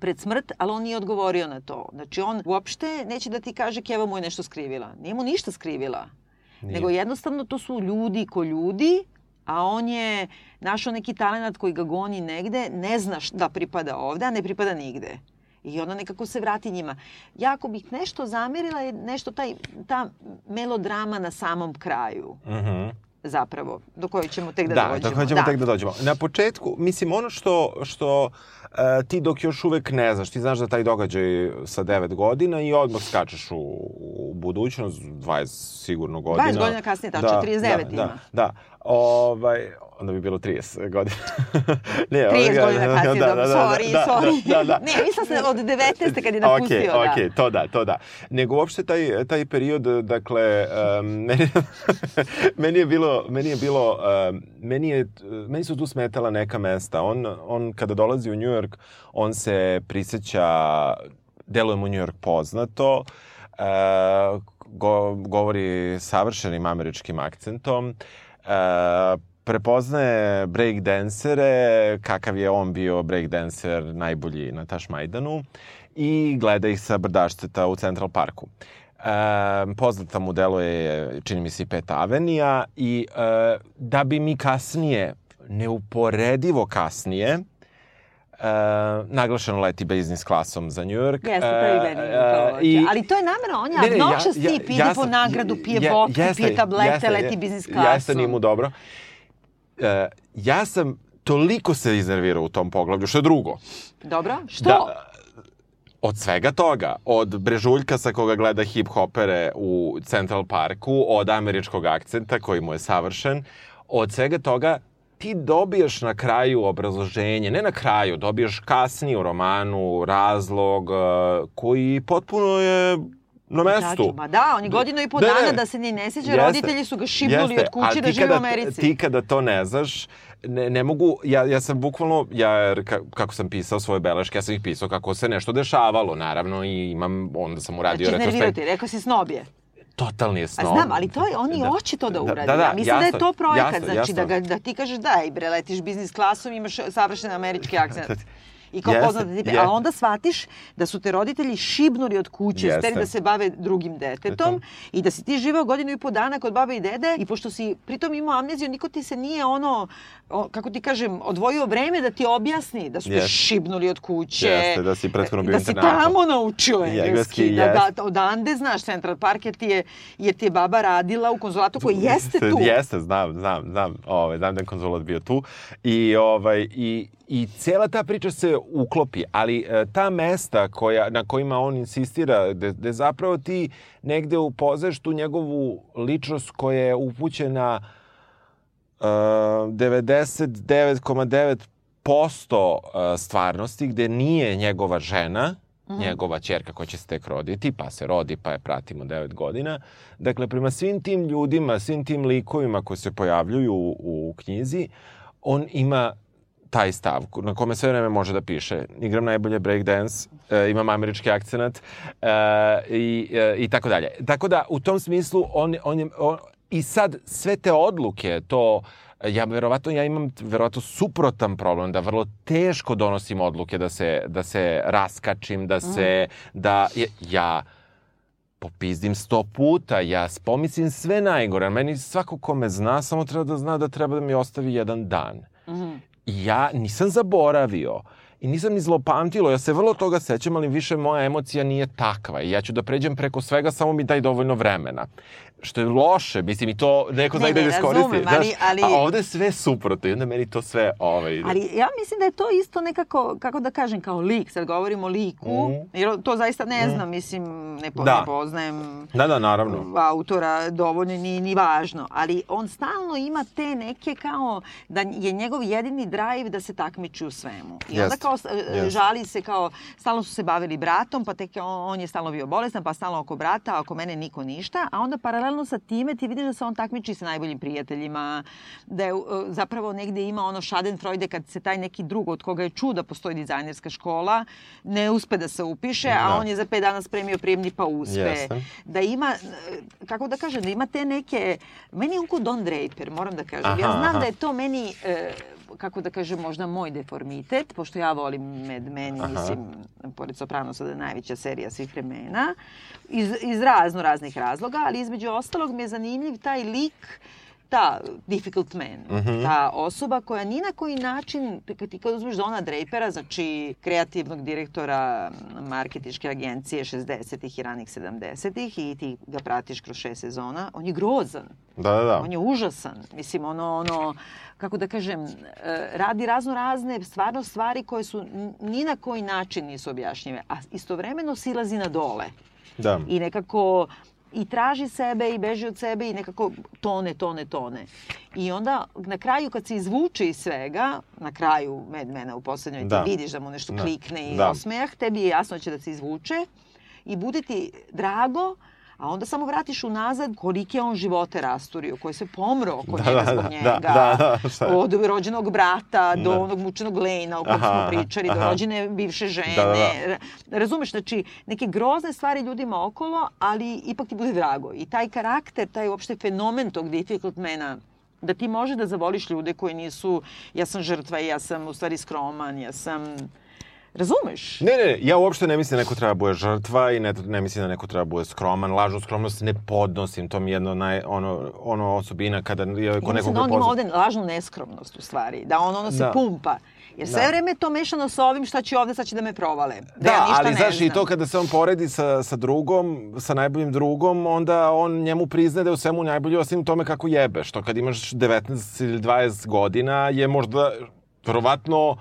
pred smrt, ali on nije odgovorio na to. Znači on uopšte neće da ti kaže Keva mu je nešto skrivila. Nije mu ništa skrivila. Nije. Nego jednostavno to su ljudi ko ljudi, a on je našao neki talent koji ga goni negde, ne znaš da pripada ovde, a ne pripada nigde. I onda nekako se vrati njima. Ja ako bih nešto zamerila je nešto taj, ta melodrama na samom kraju Mhm. zapravo, do koje ćemo tek da, Da, dođemo. dok hoćemo tek da dođemo. Na početku, mislim, ono što, što e, ti dok još uvek ne znaš, ti znaš da taj događaj sa devet godina i odmah skačeš u, u budućnost, 20 sigurno godina. 20 godina kasnije, tačno, 49 da, ima. Da, da. Ovaj, onda bi bilo 30 godina. ne, 30 ovoga, godina kasnije, da, da, da, sorry, da, sorry. Da, da, da. ne, mislila sam od 19. kad je napustio, da. Okej, to da, to da, to da. Nego uopšte taj, taj period, dakle, um, meni, meni je bilo, meni je bilo, um, meni, je, meni su tu smetala neka mesta. On, on kada dolazi u New York, on se prisjeća, deluje mu New York poznato, uh, go, govori savršenim američkim akcentom, uh, prepoznaje breakdancere, kakav je on bio breakdancer najbolji na Tašmajdanu i gleda ih sa brdašceta u Central Parku. E, poznata mu delo je, čini mi se, i Pet Avenija i e, da bi mi kasnije, neuporedivo kasnije, e, naglašeno leti biznis klasom za New York. Jeste, prvi E, meni. e, I... Ali to je namerno, on je obnoxious ja- tip, ide ja po nagradu, pije je- vodku, jeste, pije tablete, jeste, leti biznis klasom. Jeste, nije mu dobro. E, ja sam toliko se iznervirao u tom poglavlju, što je drugo. Dobro, što? Da, od svega toga, od brežuljka sa koga gleda hip-hopere u Central Parku, od američkog akcenta koji mu je savršen, od svega toga ti dobijaš na kraju obrazloženje, ne na kraju, dobijaš kasnije u romanu razlog uh, koji potpuno je na mestu. Ma da, on je godinu i po ne. dana da se ni ne sjeća, roditelji su ga šibnuli od kuće da žive u Americi. Ti kada to ne znaš, ne, ne mogu, ja, ja sam bukvalno, ja, kako sam pisao svoje beleške, ja sam ih pisao kako se nešto dešavalo, naravno, i imam, onda sam uradio Znači, retrospekt. ti, rekao si snobije. Totalni je A snob. znam, ali to je, on i Da. hoće to da Da, uradi. da, da, ja mislim da je jasno, to projekat, jasno, znači da, jasno. ga, da ti kažeš daj bre, letiš biznis klasom, imaš savršen američki akcent. I kao Jeste, poznate tipe, je. a onda shvatiš da su te roditelji šibnuli od kuće, Jeste. steli da se bave drugim detetom i da si ti živeo godinu i po dana kod babe i dede i pošto si pritom imao amneziju, niko ti se nije ono, o, kako ti kažem, odvojio vreme da ti objasni da su te Jeste. šibnuli od kuće. Jeste, da si prethodno bio Da si internatu. tamo naučio Engleski, da, da, odande znaš Central Park jer ti je, jer ti je baba radila u konzulatu koji jeste tu. Jeste, znam, znam, znam. Ovaj, znam da je konzulat bio tu. I, ovaj, i, i cijela ta priča se uklopi, ali e, ta mesta koja, na kojima on insistira, gde, gde zapravo ti negde upoznaš tu njegovu ličnost koja je upućena uh, 99,9% uh, stvarnosti gde nije njegova žena, Mhm. njegova čerka koja će se tek roditi, pa se rodi, pa je pratimo 9 godina. Dakle, prema svim tim ljudima, svim tim likovima koji se pojavljuju u, u knjizi, on ima taj stav na kome sve vreme može da piše. Igram najbolje breakdance, e, imam američki akcenat e, i, e, i tako dalje. Tako da, u tom smislu, on, on je... On, I sad, sve te odluke, to ja verovatno ja imam verovatno suprotan problem da vrlo teško donosim odluke da se da se raskačim da se da ja, ja popizdim sto puta, ja pomislim sve najgore. Meni svako ko me zna samo treba da zna da treba da mi ostavi jedan dan. Mhm. I ja nisam zaboravio i nisam ni zlopamtilo, ja se vrlo toga sećam, ali više moja emocija nije takva i ja ću da pređem preko svega, samo mi daj dovoljno vremena. Što je loše, mislim, i to neko zna Ne, i da ne, iskoristi. razumem, znaš, ali- ali- A ovde je sve suprotno i onda meni to sve... Ovaj, Ali ja mislim da je to isto nekako, kako da kažem, kao lik. Sad govorimo o liku, Mhm. jer to zaista ne znam, mislim, ne, po, Da. ne poznajem Da, da, naravno. autora dovoljno ni, ni važno, ali on stalno ima te neke kao da je njegov jedini drive da se takmiči u svemu. I onda Jest, kao e, jest. žali se kao stalno su se bavili bratom, pa tek on, on je stalno bio bolestan, pa stalno oko brata, a oko mene niko ništa, a onda paralelno sa time ti vidiš da se on takmiči sa najboljim prijateljima, da je e, zapravo negde ima ono schadenfreude kad se taj neki drug od koga je čuo da postoji dizajnerska škola, ne uspe da se upiše, a Da. on je za pet dana spremio prijemni pa uspe Jeste. da ima, e, kako da kažem, da ima te neke, meni je on ko Don Draper, moram da kažem. Aha, ja znam aha. da je to meni, e, kako da kažem, možda moj deformitet, pošto ja volim Mad Men, Aha. mislim, pored Sopranosa da je najveća serija svih vremena, iz, iz razno raznih razloga, ali između ostalog mi je zanimljiv taj lik ta difficult man, Mhm. ta osoba koja ni na koji način, kad ti kad uzmeš Dona Drapera, znači kreativnog direktora marketičke agencije 60-ih i ranih 70-ih i ti ga pratiš kroz šest sezona, on je grozan. Da, da, da. On je užasan. Mislim, ono, ono, kako da kažem, e, radi razno razne stvarno stvari koje su ni na koji način nisu objašnjive, a istovremeno silazi na dole Da. i nekako i traži sebe i beži od sebe i nekako tone, tone, tone. I onda na kraju kad se izvuče iz svega, na kraju Mad Mena u poslednjoj Da. ti vidiš da mu nešto Da. klikne i Da. osmejah, tebi je jasno da će da se izvuče i bude ti drago, a onda samo vratiš unazad kolike on živote rasturio, koji se pomro oko Da, njega da, zbog da, njega, da, da, je? od rođenog brata do Da. onog mučenog Lejna o kojem smo pričali, do aha. rođene bivše žene. Da, da, da. Ra- Razumeš, znači neke grozne stvari ljudima okolo, ali ipak ti bude drago. I taj karakter, taj uopšte fenomen tog difficult mena, da ti može da zavoliš ljude koji nisu, ja sam žrtva, ja sam u stvari skroman, ja sam... Razumeš? Ne, ne, ja uopšte ne mislim da neko treba bude žrtva i ne, ne mislim da neko treba bude skroman. Lažnu skromnost ne podnosim, to mi je jedno naj, ono, ono osobina kada je mislim nekog da on ima ovde lažnu neskromnost u stvari, da on ono se Da. pumpa. Jer sve Da. vreme je to mešano sa ovim šta će ovde, sad će da me provale. Da, Da, ja ništa ali ne znaš znam. i to kada se on poredi sa, sa drugom, sa najboljim drugom, onda on njemu priznaje da je u svemu najbolji osim tome kako jebe. Što kad imaš 19 ili 20 godina je možda verovatno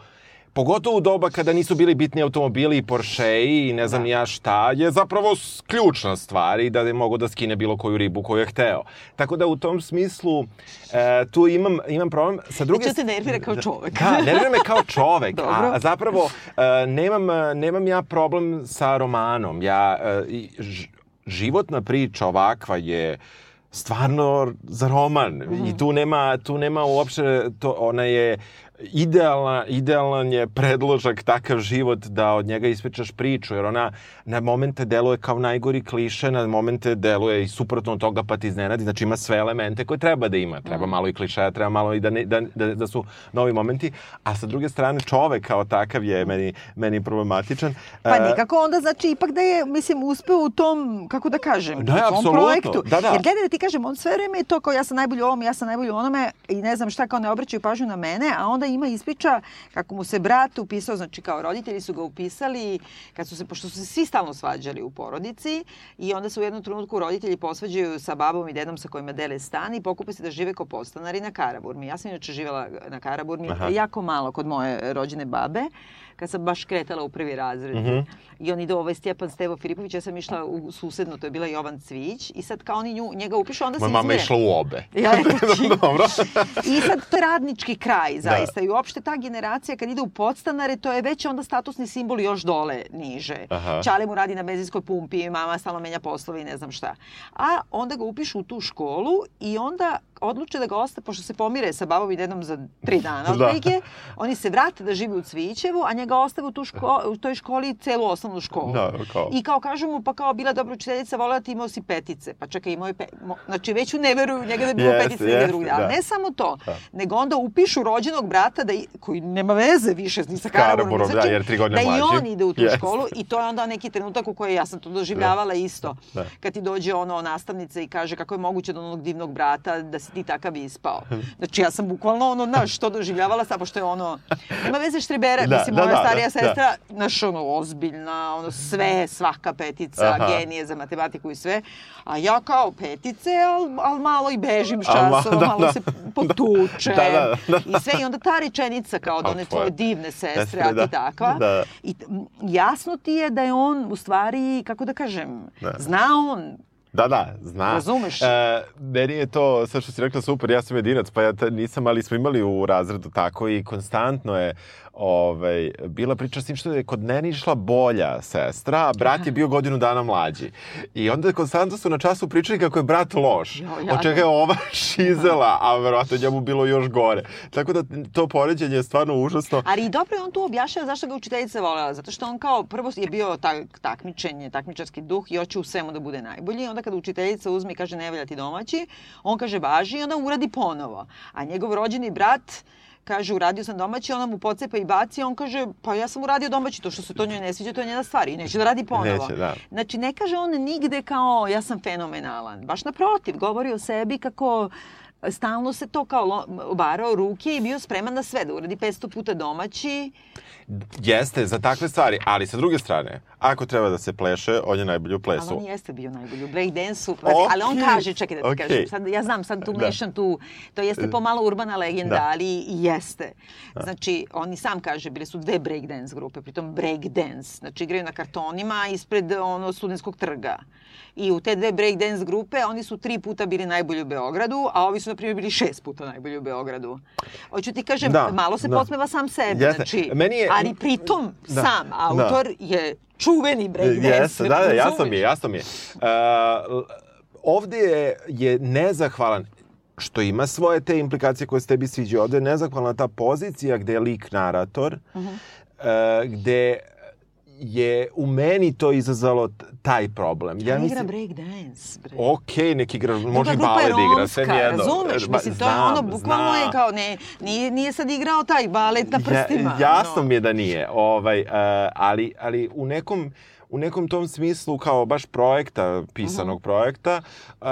Pogotovo u doba kada nisu bili bitni automobili i Porschei i ne znam Da. ja šta, je zapravo ključna stvar i da je mogo da skine bilo koju ribu koju je hteo. Tako da u tom smislu e, tu imam, imam problem. Sa druge Neću te nervira kao čovek. Da, nervira me kao čovek, a, a zapravo e, nemam, e, nemam ja problem sa romanom. Ja, e, ž- životna priča ovakva je stvarno za roman i tu nema, tu nema uopšte, to, ona je idealna, idealan je predložak takav život da od njega ispričaš priču, jer ona na momente deluje kao najgori kliše, na momente deluje i suprotno od toga pa ti iznenadi, znači ima sve elemente koje treba da ima. Treba malo i klišeja, treba malo i da, ne, da, da, da su novi momenti, a sa druge strane čovek kao takav je meni, meni problematičan. Pa E, nekako onda znači ipak da je, mislim, uspeo u tom, kako da kažem, Da, u tom apsolutno. projektu. Da, da. Jer gledaj da ti kažem, on sve vreme je to kao ja sam najbolji u ovom, ja sam najbolji u onome i ne znam šta, kao ne obraćaju pažnju na mene, a onda ima ispriča kako mu se brat upisao, znači kao roditelji su ga upisali, kad su se, pošto su se svi stalno svađali u porodici i onda se u jednom trenutku roditelji posvađaju sa babom i dedom sa kojima dele stan i pokupe se da žive kao podstanari na Karaburmi. Ja sam inače živjela na Karaburmi Aha. jako malo kod moje rođene babe, kad sam baš kretala u prvi razred. Mhm. I on ide ovaj Stjepan Stevo Filipović, ja sam išla u susedno, to je bila Jovan Cvić i sad kao oni nju, njega upišu, onda se Moja mama išla u obe. Ja. Dobro. I sad to je radnički kraj Da. zaista i uopšte ta generacija kad ide u podstanare to je već onda statusni simbol još dole niže. Aha. Ćale mu radi na benzinskoj pumpi, mama stalno menja poslove i ne znam šta. A onda ga upišu u tu školu i onda odluče da ga ostave, pošto se pomire sa babom i dedom za tri dana Da. otprilike, oni se vrate da žive u Cvićevu, a njega ostave u, tu ško, u toj školi celu osnovnu školu. Da, kao. I kao kažu mu, pa kao bila dobra učiteljica, volela ti imao si petice. Pa čekaj, imao je pe... mo- Znači, već ne veruju u njega da je bilo Jeste, petice negde jeste, drugde. Ali da. ne samo to, Da. nego onda upišu rođenog brata, da i, koji nema veze više ni sa Karaburom, sa da, jer tri godine da i mlađi. on ide u tu Jeste. školu i to je onda neki trenutak u kojoj ja sam to doživljavala isto. Da. Kad ti dođe ono nastavnica i kaže kako je moguće da onog divnog brata da si ti takav ispao. Znači ja sam bukvalno ono, znaš, to doživljavala samo što je ono, nema veze štrebera, Da, mislim, da, moja da, starija da, sestra, znaš, ono, ozbiljna, ono, sve, svaka petica, Aha. genije za matematiku i sve. A ja kao petice, ali al malo i bežim Al časova, da, malo da. se potučem. Da, da, da. I sve, i onda ta rečenica kao da one tvoje divne sestre, a ti da. takva. Da. I jasno ti je da je on, u stvari, kako da kažem, Da. zna on Da, da, zna. Razumeš? E, meni je to, sve što si rekla, super, ja sam jedinac, pa ja ta, nisam, ali smo imali u razredu tako i konstantno je ovaj, bila priča s tim što je kod mene išla bolja sestra, a brat je bio godinu dana mlađi. I onda konstantno su na času pričali kako je brat loš, Jo, od čega je ova šizela, a verovatno njemu bilo još gore. Tako da to poređenje je stvarno užasno. Ali i dobro je on tu objašnjava zašto ga učiteljica volela. Zato što on kao prvo je bio tak, takmičenje, takmičarski duh i hoće u svemu da bude najbolji. Onda kada učiteljica uzme i kaže ne valja ti domaći, on kaže važi i onda uradi ponovo. A njegov rođeni brat kaže uradio sam domaći, ona mu pocepa i baci, on kaže pa ja sam uradio domaći, to što se to njoj ne sviđa, to je njena stvar i neće da radi ponovo. Neće, da. Znači ne kaže on nigde kao ja sam fenomenalan. Baš naprotiv, govori o sebi kako stalno se to kao obarao ruke i bio spreman na sve, da uradi 500 puta domaći. Jeste, za takve stvari, ali sa druge strane, ako treba da se pleše, on je najbolji u plesu. Ali on jeste bio najbolji u breakdance-u. Okay. Ali on kaže, čekaj da ti okay. kažem, sad, ja znam, sad tu da. mešam tu, to jeste pomalo urbana legenda, da. ali jeste. Da. Znači, on i sam kaže, bile su dve breakdance grupe, pritom breakdance, znači igraju na kartonima ispred ono studentskog trga. I u te dve breakdance grupe oni su tri puta bili najbolji u Beogradu, a ovi su, na primjer, bili šest puta najbolji u Beogradu. Hoću ti kažem, da, malo se da. posmeva sam sebe. Jeste. Znači, Meni je, ali pritom da, sam da. autor da. je čuveni breakdance. Jeste, da, da, jasno mi je, jasno mi je. Uh, ovde je, je nezahvalan što ima svoje te implikacije koje se tebi sviđa. Ovde je nezahvalna ta pozicija gde je lik narator, uh -huh. uh, gde je u meni to izazvalo taj problem. Ja mislim... igra break dance. Bre. Ok, neki igra, može i balet da igra, sve nijedno. Razumeš, mislim, to je ono, bukvalno je kao, ne, nije, nije sad igrao taj balet na prstima. Ja, jasno no. mi je da nije, ovaj, uh, ali, ali u nekom, u nekom tom smislu kao baš projekta, pisanog uh -huh. projekta, uh,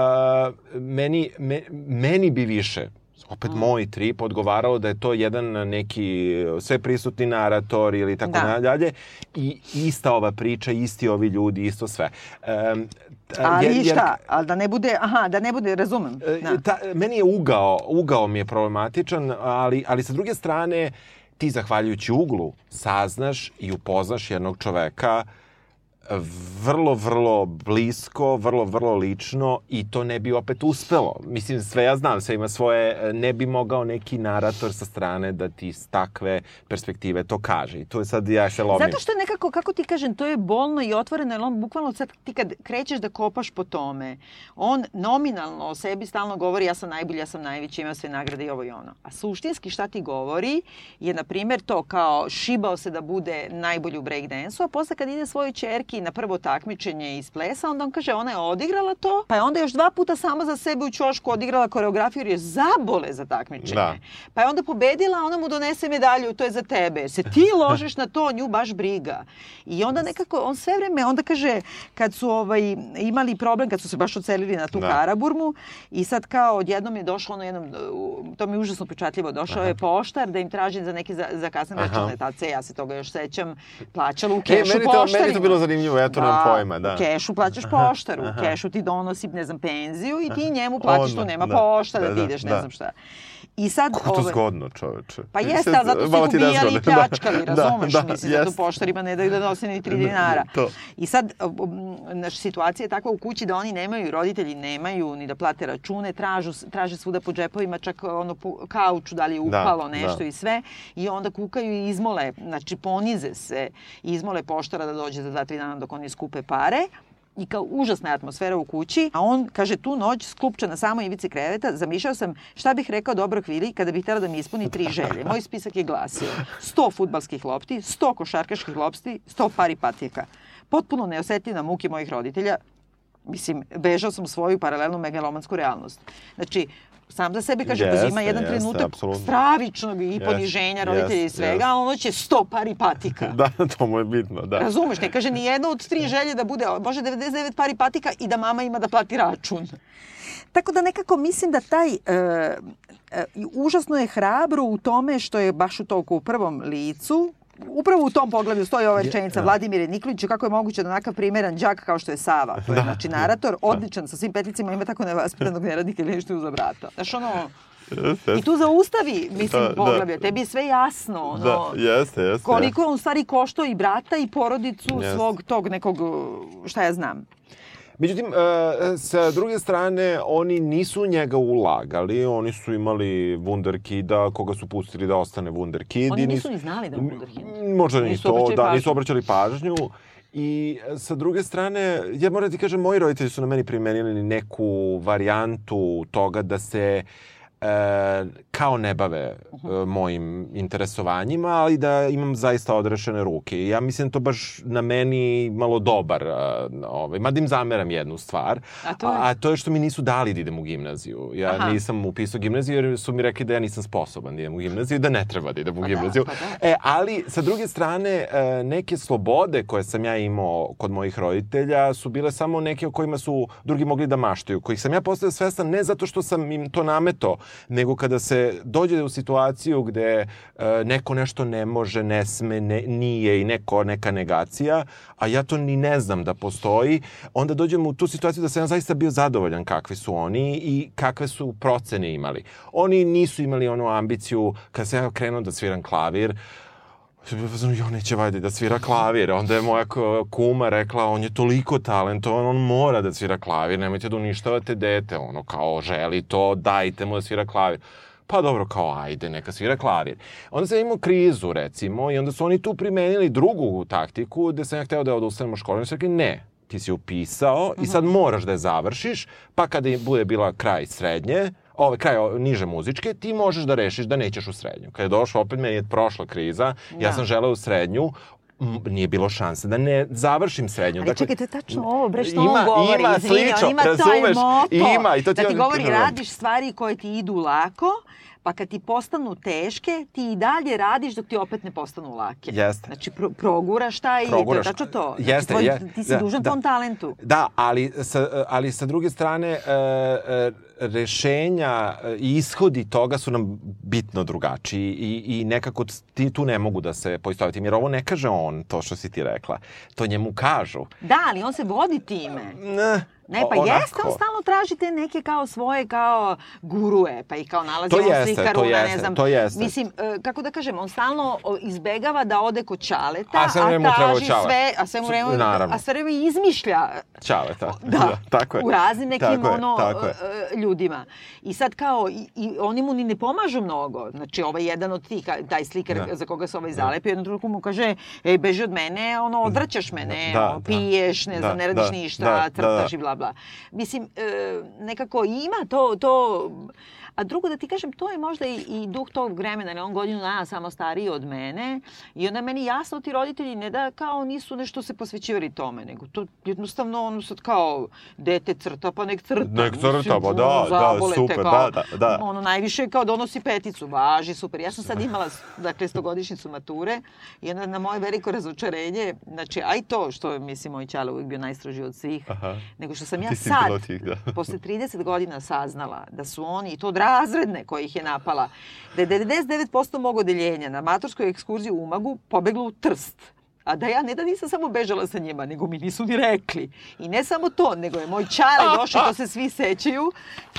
meni, me, meni bi više opet mm. moj trip odgovarao da je to jedan neki sve prisutni narator ili tako da. dalje i ista ova priča, isti ovi ljudi, isto sve. Um, Ali jer, šta? Ali da ne bude, aha, da ne bude, razumem. E, da. Ta, meni je ugao, ugao mi je problematičan, ali, ali sa druge strane, ti zahvaljujući uglu saznaš i upoznaš jednog čoveka uh, vrlo, vrlo blisko, vrlo, vrlo lično i to ne bi opet uspelo. Mislim, sve ja znam, sve ima svoje, ne bi mogao neki narator sa strane da ti s takve perspektive to kaže. I to je sad, ja se lomim. Zato što nekako, kako ti kažem, to je bolno i otvoreno, jer on bukvalno sad ti kad krećeš da kopaš po tome, on nominalno o sebi stalno govori ja sam najbolji, ja sam najveći, imam sve nagrade i ovo i ono. A suštinski šta ti govori je, na primjer, to kao šibao se da bude najbolji u breakdance-u, a posle kad ide svojoj čerki na prvo takmičenje iz plesa, onda on kaže ona je odigrala to, pa je onda još dva puta sama za sebe u ćošku odigrala koreografiju jer je zabole za takmičenje. Da. Pa je onda pobedila, ona mu donese medalju, to je za tebe. Se ti ložiš na to, nju baš briga. I onda nekako, on sve vreme, onda kaže, kad su ovaj, imali problem, kad su se baš ocelili na tu da. Karaburmu i sad kao odjednom je došlo ono jednom, to mi je užasno pečatljivo, došao Aha. je poštar da im traži za neke zakasne račune tace, ja se toga još sećam, plaćala u kešu e, meni to, Meni to bilo zanimljivo zanimljivo, ja to da, nemam pojma, da. U kešu plaćaš poštaru, u kešu ti donosi, ne znam, penziju i ti njemu plaćaš tu nema da, pošta da, da, ti ideš, ne da. znam šta. I sad... Kako to zgodno, čoveče. Pa jeste, ali zato su ih ubijali i pljačkali, da, razumeš? Da, da, Mislim da tu poštarima ne daju da nose ni 3 dinara. To. I sad, naša situacija je takva u kući da oni nemaju, roditelji nemaju ni da plate račune, tražu, traže svuda po džepovima, čak ono po kauču, da li je upalo da, nešto da. i sve. I onda kukaju i izmole, znači ponize se, izmole poštara da dođe za dva, tri dana dok oni skupe pare i kao užasna atmosfera u kući, a on, kaže, tu noć sklupča na samoj ivici kreveta, zamišljao sam šta bih rekao dobro Vili kada bih htjela da mi ispuni tri želje. Moj spisak je glasio 100 futbalskih lopti, 100 košarkaških lopsti, 100 pari patijeka. Potpuno neosetljiv na muke mojih roditelja, Mislim, bežao sam svoju paralelnu megalomansku realnost. Znači, sam za sebe kaže, jeste, uzima jedan jeste, trenutak apsolutno. stravičnog i poniženja roditelja i svega, jeste. a ono će sto pari patika. da, to mu je bitno, da. Razumeš, ne kaže ni jedna od tri želje da bude, može 99 pari patika i da mama ima da plati račun. Tako da nekako mislim da taj, e, e, užasno je hrabro u tome što je baš u toliko u prvom licu, upravo u tom pogledu stoji ova rečenica. Da. Vladimire Nikolić, kako je moguće da onakav primeran đak kao što je Sava, to je da. znači narator, da. odličan sa svim petlicima, ima tako nevaspitanog neradnika ili nešto uza brata. Znaš ono, I tu zaustavi, mislim, da, poglavlje. Da. Tebi je sve jasno. Ono, da, jeste, jeste. Koliko je on stvari košto i brata i porodicu jeste. svog tog nekog, šta ja znam. Međutim, e, sa druge strane, oni nisu njega ulagali, oni su imali Wunderkida, koga su pustili da ostane Wunderkid. Oni nisu ni znali da je Wunderkid. Možda ni to, da, pažnju. nisu obraćali pažnju. I sa druge strane, ja moram da ti kažem, moji roditelji su na meni primenili neku varijantu toga da se e, kao ne bave e, mojim interesovanjima, ali da imam zaista odrešene ruke. Ja mislim da to baš na meni malo dobar. E, ovaj, mada im zameram jednu stvar, A to je? a, a to je što mi nisu dali da idem u gimnaziju. Ja Aha. nisam upisao gimnaziju jer su mi rekli da ja nisam sposoban da idem u gimnaziju i da ne treba da idem u da, gimnaziju. pa da. E, ali sa druge strane, e, neke slobode koje sam ja imao kod mojih roditelja su bile samo neke o kojima su drugi mogli da maštaju, kojih sam ja postao svestan ne zato što sam im to nameto, nego kada se dođe u situaciju gde e, neko nešto ne može, ne sme, ne, nije i neko, neka negacija, a ja to ni ne znam da postoji, onda dođem u tu situaciju da sam ja zaista bio zadovoljan kakvi su oni i kakve su procene imali. Oni nisu imali onu ambiciju, kada sam ja krenuo da sviram klavir, jo, neće vajde da svira klavir. Onda je moja kuma rekla, on je toliko talentovan, on mora da svira klavir, nemojte da uništavate dete, ono, kao, želi to, dajte mu da svira klavir. Pa dobro, kao, ajde, neka svira klavir. Onda sam imao krizu, recimo, i onda su oni tu primenili drugu taktiku, gde sam ja hteo da odustanem u školu, i su rekli, ne, ti si upisao i sad moraš da je završiš, pa kada bude bila kraj srednje, ovaj kraj niže muzičke, ti možeš da rešiš da nećeš u srednju. Kada je došla, opet meni je prošla kriza, ja Da. sam želeo u srednju, nije bilo šanse da ne završim srednju. Ali čekaj, to je tačno ovo, bre, što ima, on govori, ima, izvini, slično, on ima taj razumeš, moto, ima, i to ti da ti on- govori, radiš stvari koje ti idu lako, pa kad ti postanu teške, ti i dalje radiš dok ti opet ne postanu lake. Jeste. Znači, pro, proguraš taj, Proguraš. to je tačno to. Znači, Jeste, tvoj, je- ti si da, dužan da. tom talentu. Da, ali sa, ali sa druge strane, e, e, rešenja e, i ishodi toga su nam bitno drugačiji i, i nekako ti tu ne mogu da se poistovetim, jer ovo ne kaže on, to što si ti rekla. To njemu kažu. Da, ali on se vodi time. Ne, Ne, pa onako. jeste, on stalno traži te neke kao svoje, kao gurue, pa i kao nalazi To on jeste, slikaruna, to ne jeste, znam. to jeste. Mislim, e, kako da kažem, on stalno izbegava da ode kod Čaleta, A sve treba traži sve, a sve vreme, Naravno. a sve vreme izmišlja Ćaleta. Da, tako je. u raznim nekim tako je, ono, je. e, ljudima. I sad kao, i, i oni mu ni ne pomažu mnogo. Znači, ovaj jedan od tih, taj slikar Da. za koga se ovaj zalepio, jednom trenutku mu kaže, ej, beži od mene, ono, odvraćaš mene, Da, ono, da. piješ, ne Da, znam, ne radiš da, ništa, da, da, crtaš da. i bla, bla. Mislim, e, nekako ima to, to A drugo da ti kažem, to je možda i, i duh tog vremena, je on godinu dana samo stariji od mene i onda meni jasno ti roditelji ne da kao nisu nešto se posvećivali tome, nego to jednostavno ono sad kao dete crta pa nek crta. Nek crta, Mislim, pa da, da, te super, kao, da, da, da. Ono najviše kao donosi peticu, važi, super. Ja sam sad imala, dakle, stogodišnjicu mature i onda na moje veliko razočarenje, znači, aj to što mislim, moj čale uvijek bio najstrožiji od svih, Aha. nego što sam ja sad, tih, da. posle 30 godina saznala da su oni, i to razredne koje ih je napala, da je 99% mog odeljenja na maturskoj ekskurziji u Umagu pobeglo u Trst. A da ja ne da nisam samo bežala sa njima, nego mi nisu ni rekli. I ne samo to, nego je moj Čale došao, to se svi sećaju.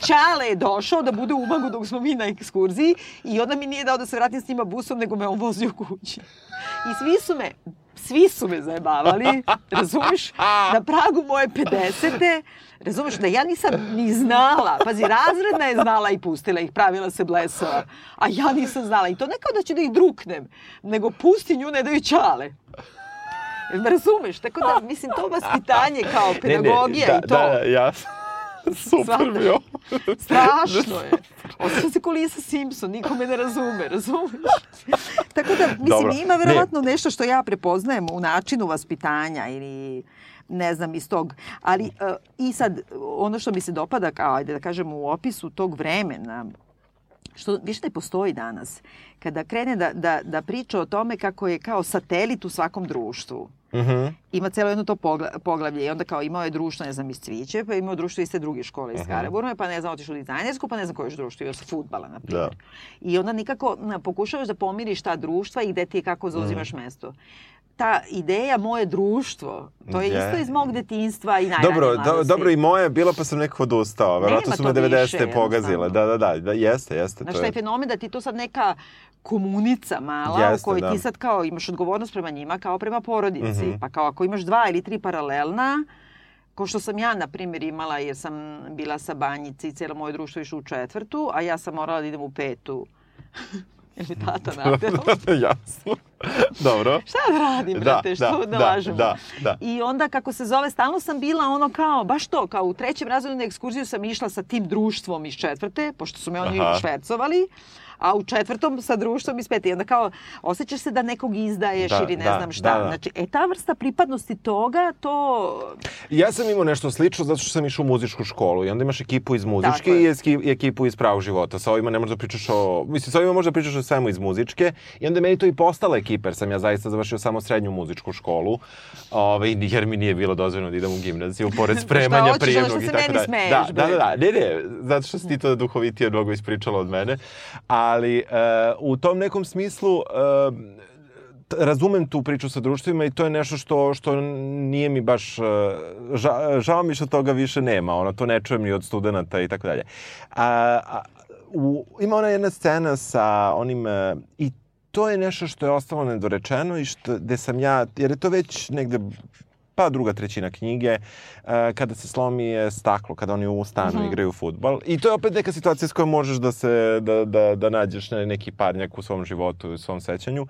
Čale je došao da bude u Umagu dok smo mi na ekskurziji i onda mi nije dao da se vratim s njima busom, nego me on vozio kući. I svi su me, svi su me zajebavali, razumeš? Na pragu moje 50. Razumeš da ja nisam ni znala. Pazi, razredna je znala i pustila ih, pravila se blesova. A ja nisam znala. I to ne kao da ću da ih druknem, nego pusti nju, ne daju čale. Razumeš? Tako da, mislim, to vaspitanje kao pedagogija ne, da, i to. Da, ja Super Shvataš? bio. Strašno je. Osjećam se ko Lisa Simpson, niko me ne razume, razumeš? Tako da, mislim, Dobro. ima verovatno nešto što ja prepoznajem u načinu vaspitanja ili ne znam, iz tog. Ali uh, i sad, ono što mi se dopada, kao, ajde da kažem, u opisu tog vremena, što više ne postoji danas, kada krene da, da, da priča o tome kako je kao satelit u svakom društvu. Mhm. Ima celo jedno to pogla- poglavlje i onda kao imao je društvo, ne znam, iz Cviće, pa imao društvo iz te druge škole iz Mhm. Karaburme, pa ne znam, otišao u dizajnersku, pa ne znam koje još društvo, još futbala, na primjer. Da. I onda nikako pokušavaš da pomiriš ta društva i gde ti je kako zauzimaš Mhm. mesto. Ta ideja moje društvo, to je Je. isto iz mog detinjstva i najranije Dobro, do, dobro i moje je bilo pa sam nekako odustao. Verovatno su me 90. više, pogazile. Da, da, da, da, jeste, jeste. Znaš, to taj je. fenomen da ti to sad neka komunica mala Jeste, u kojoj da. ti sad kao imaš odgovornost prema njima kao prema porodici. Mhm. Pa kao ako imaš dva ili tri paralelna, ko što sam ja, na primjer, imala jer sam bila sa banjici i cijelo moje društvo išlo u četvrtu, a ja sam morala da idem u petu. Jer mi tata naterao. Jasno. Dobro. Šta da radim, brate, što da, lažemo? Da, da. I onda, kako se zove, stalno sam bila ono kao, baš to, kao u trećem razredu na ekskurziju sam išla sa tim društvom iz četvrte, pošto su me oni Aha. švercovali, a u četvrtom sa društvom iz pete. I onda kao, osjećaš se da nekog izdaješ Da, ili ne da, znam šta. da, da. Znači, e, ta vrsta pripadnosti toga, to... Ja sam imao nešto slično zato što sam išao u muzičku školu i onda imaš ekipu iz muzičke Tako je. i ekipu iz pravog života. Sa ovima ne možeš da pričaš o... Mislim, sa ovima možeš da pričaš o svemu iz muzičke i onda meni to i postala ekipa jer sam ja zaista završio samo srednju muzičku školu ovaj, jer mi nije bilo dozvoljeno da idem u gimnaziju pored spremanja prijemnog i tako dalje. Da, da, da, da, ne, ne, zato što si ti to duhovitije mnogo ispričala od mene, ali e, u tom nekom smislu e, t- razumem tu priču sa društvima i to je nešto što, što nije mi baš, e, ža, žao mi što toga više nema, ono, to ne čujem ni od studenta i tako dalje. A, u, ima ona jedna scena sa onim, i to je nešto što je ostalo nedorečeno i što, gde sam ja, jer je to već negde pa druga trećina knjige, e, kada se slomi e, staklo, kada oni u stanu Mhm. igraju futbal. I to je opet neka situacija s kojom možeš da se, da, da, da nađeš ne- neki parnjak u svom životu u svom sećanju.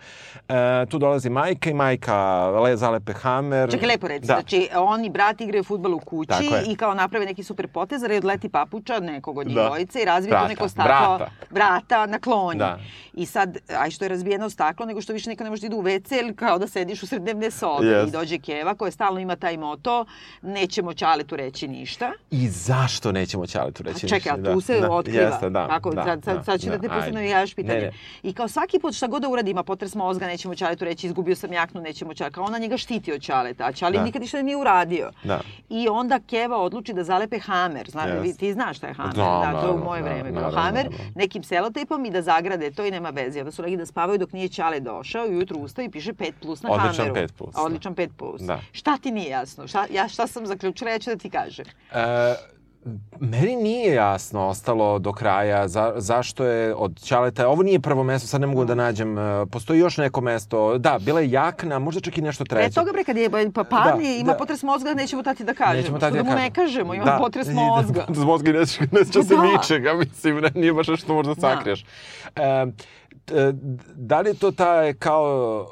E, tu dolazi majka i majka le, zalepe hamer. Čekaj, lepo reci. Da. Znači, oni brati igraju futbal u kući je. i kao naprave neki super potez, jer odleti papuča nekog od njih Da. dvojice i razvije to neko staklo. brata. Brata na klonji. Da. I sad, aj što je razbijeno staklo, nego što više niko ne može da ide u WC, kao da sediš u srednevne sobe. Jest. I dođe Keva koja stalno ima taj moto, nećemo Ćaletu reći ništa. I zašto nećemo Ćaletu reći A čekaj, ništa? ali tu se da, otkriva. Jeste, da, Kako, da, sad, sad, sad ću da, te pustim ajde. da mi jaš pitanje. Ne, ne. I kao svaki put šta god da uradi, ima potres mozga, nećemo Ćaletu reći, izgubio sam jaknu, nećemo Ćaletu. Kao ona njega štiti od Ćaleta, a Ćale Da. nikad ništa nije uradio. Da. I onda Keva odluči da zalepe hamer. Znaš, vi, ti znaš šta je hamer, Znam, da, to je u moje da, vreme bilo. naravno, Hamer, naravno. nekim selotejpom i da zagrade to i nema veze. Onda su legli da spavaju dok nije Ćale došao i ujutru ustao i piše 5 plus na Odličan hameru. 5 plus, da. Odličan 5 plus. Da. Šta ti nije jasno? Šta, ja šta sam zaključila, ja ću da ti kažem. E, meni nije jasno ostalo do kraja za, zašto je od Ćaleta, ovo nije prvo mesto, sad ne mogu da nađem, e, postoji još neko mesto, da, bila je jakna, možda čak i nešto Pre treće. toga bre kad je pa padne, Da, ima da. potres mozga, nećemo tati da kažemo. Nećemo Što tati da da mu ne kažemo. ima Da. potres I- mozga. Potres mozga i ne ne sjeća se Da. ničega, mislim, ne, nije baš nešto možda Da. sakriješ. E, t- da li je to taj kao,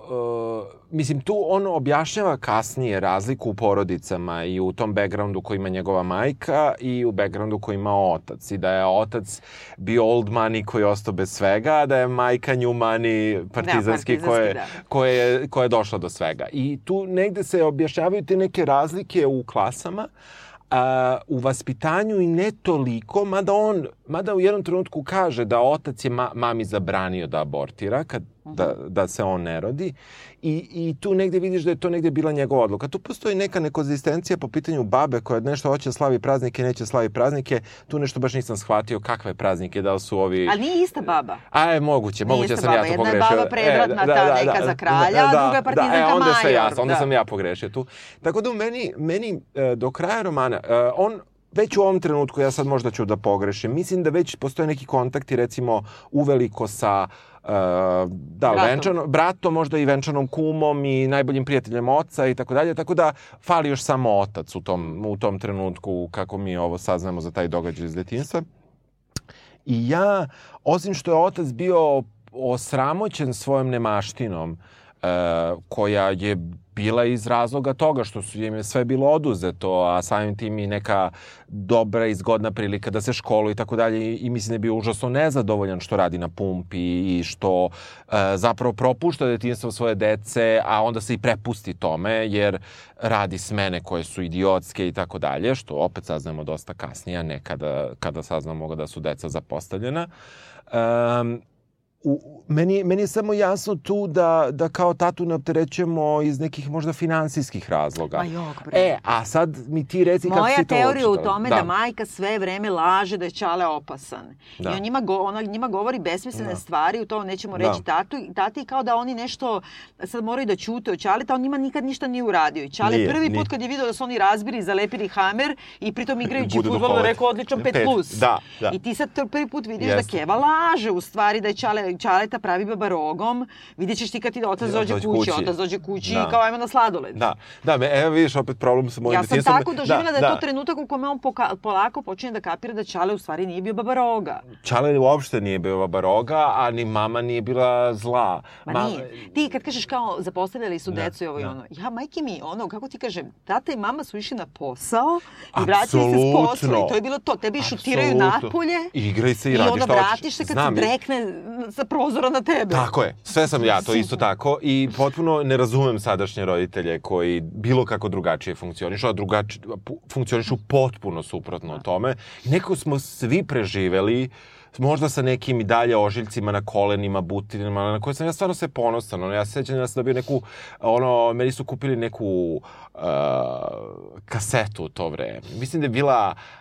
e, mislim, tu on objašnjava kasnije razliku u porodicama i u tom backgroundu koji ima njegova majka i u backgroundu koji ima otac. I da je otac bio old money koji je ostao bez svega, a da je majka new money partizanski, partizanski, koje, da. koje, je, koje je došla do svega. I tu negde se objašnjavaju te neke razlike u klasama, a, u vaspitanju i ne toliko, mada on, mada u jednom trenutku kaže da otac je ma, mami zabranio da abortira, kad, da, da se on ne rodi. I, I tu negde vidiš da je to negde bila njegova odluka. Tu postoji neka nekonzistencija po pitanju babe koja nešto hoće da slavi praznike, neće slavi praznike. Tu nešto baš nisam shvatio kakve praznike, da li su ovi... Ali nije ista baba. A je moguće, Nije moguće ista sam ja baba. to Jedna je pogrešio. baba predratna, ta neka za kralja, a druga je partizanka da, e, onda major, jasno, onda da. sam ja pogrešio tu. Tako da meni, meni e, do kraja romana, e, on već u ovom trenutku, ja sad možda ću da pogrešim, mislim da već postoje neki kontakti recimo uveliko sa Uh, da, Bratom. venčano, bratom, možda i venčanom kumom i najboljim prijateljem oca i tako dalje, tako da fali još samo otac u tom, u tom trenutku kako mi ovo saznamo za taj događaj iz detinjstva. I ja, osim što je otac bio osramoćen svojom nemaštinom, e, koja je bila iz razloga toga što su im sve bilo oduzeto, a samim tim i neka dobra i zgodna prilika da se školu i tako dalje i mislim da je bio užasno nezadovoljan što radi na pumpi i što e, zapravo propušta detinjstvo svoje dece, a onda se i prepusti tome jer radi smene koje su idiotske i tako dalje, što opet saznamo dosta kasnije, a ne kada, kada saznamo da su deca zapostavljena. Um, u, meni, meni je samo jasno tu da, da kao tatu ne opterećujemo iz nekih možda finansijskih razloga. Ma jok, bre. E, a sad mi ti reci kako Moja si to teorija u tome da. majka sve vreme laže da je Ćale opasan. Da. I on njima, go, ona njima govori besmislene Da. stvari, u to nećemo Da. reći tatu, tati kao da oni nešto sad moraju da ćute od Ćaleta, on njima nikad ništa nije uradio. I Ćale Nije, prvi nije. put kad je video da su oni razbili, zalepili hamer i pritom igrajući duhovati. rekao odličan 5 Pet, plus. da, da. I ti sad prvi put vidiš Jeste. da Keva laže u stvari da je Ćale Čaleta pravi baba rogom, vidjet ćeš ti kad ti otac Ja, dođe kući, kući. otac dođe kući Da. i kao ajmo na sladoled. Da, da, me, evo vidiš opet problem sa mojim Ja sam detinjstvom. tako doživjela da, je to trenutak u kome on poka, polako počinje da kapira da Čale u stvari nije bio baba roga. Čale uopšte nije bio baroga, a ni mama nije bila zla. Ma nije. Ti kad kažeš kao zapostavljali su Da, decu i ovo i da. ono. Ja, majke mi, ono, kako ti kažem, tata i mama su išli na posao i vratili se s posla i to je bilo to. Tebi šutiraju Apsolutno. napolje Igraj se i i radi onda šta hoćeš. vratiš se kad Znam, se brekne sa prozora na tebe. Tako je, sve sam ja, to isto tako i potpuno ne razumem sadašnje roditelje koji bilo kako drugačije funkcionišu, a drugačije, funkcionišu potpuno suprotno tome. Nekako smo svi preživeli možda sa nekim i dalje ožiljcima na kolenima, butinama, na koje sam ja stvarno sve ponosan. Ono, ja se sećam da sam dobio neku, ono, meni su kupili neku uh, kasetu u to vreme. Mislim da je bila M-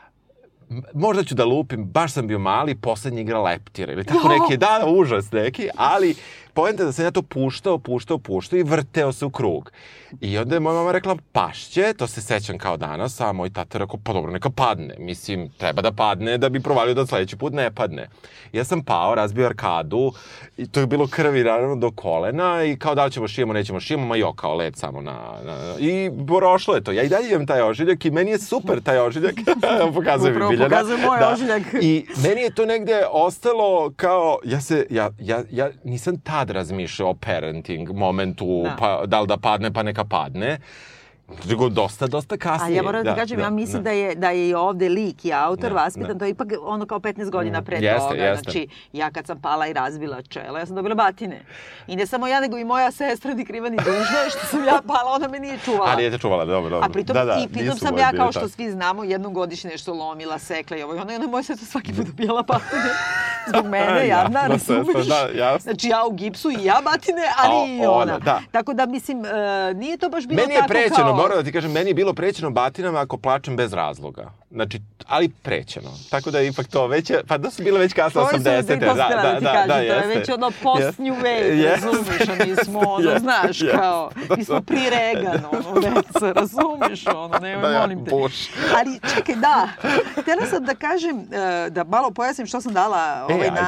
možda ću da lupim, baš sam bio mali, poslednji igra leptira ili tako neki, da, užas neki, ali poenta da sam ja to puštao, puštao, puštao i vrteo se u krug. I onda je moja mama rekla, pašće, to se sećam kao danas, a moj tata rekao, pa dobro, neka padne. Mislim, treba da padne da bi provalio da sledeći put ne padne. Ja sam pao, razbio arkadu i to je bilo krvi naravno do kolena i kao da li ćemo šijemo, nećemo šijemo, ma jo, kao led samo na, na, I prošlo je to. Ja i dalje imam taj ožiljak i meni je super taj ožiljak. Pokazuje mi Biljana. pokazuje moj ožiljak. I meni je to negde ostalo kao, ja se, ja, ja, ja nisam tad razmišljao o parenting momentu, Da. pa da li da padne, pa neka padne. Nego dosta, dosta kasnije. ja moram da, ti kažem, ja mislim da. je, da je i ovde lik i autor Da, vaspitan, da. to je ipak ono kao 15 godina Mm, pre jeste, toga. jeste. Znači, ja kad sam pala i razbila čelo, ja sam dobila batine. I ne samo ja, nego i moja sestra ni kriva ni dužna, što sam ja pala, ona me nije čuvala. Ali je te čuvala, dobro, dobro. A pritom, da, da, i pritom sam ja, kao što svi znamo, jednom godišnje nešto lomila, sekla i ovo i onda je moja sestra svaki put dobijala batine. Zbog mene, jadna, sestra, razumeš? da, jasno. Znači ja u gipsu i ja batine, ali A, i ona. ona, da. Tako da, mislim, e, nije to baš bilo Meni tako kao... moram da ti kažem, meni je bilo prećeno batinama ako plačem bez razloga. Znači, ali prećeno. Tako da je ipak to već, je- pa da su bile već kasno To 80. sam da, da, da, ti kažem, to je već ono post new wave, Jeste. razumiješ, a mi smo, ono, Jeste, znaš, jeste. kao, mi smo pri Reagan, ono, deca, razumiješ, ono, nemoj, Da, molim te. Bush. Ali čekaj, da, htjela sam da kažem, e, da malo pojasnim što sam dala E, ovaj ajde.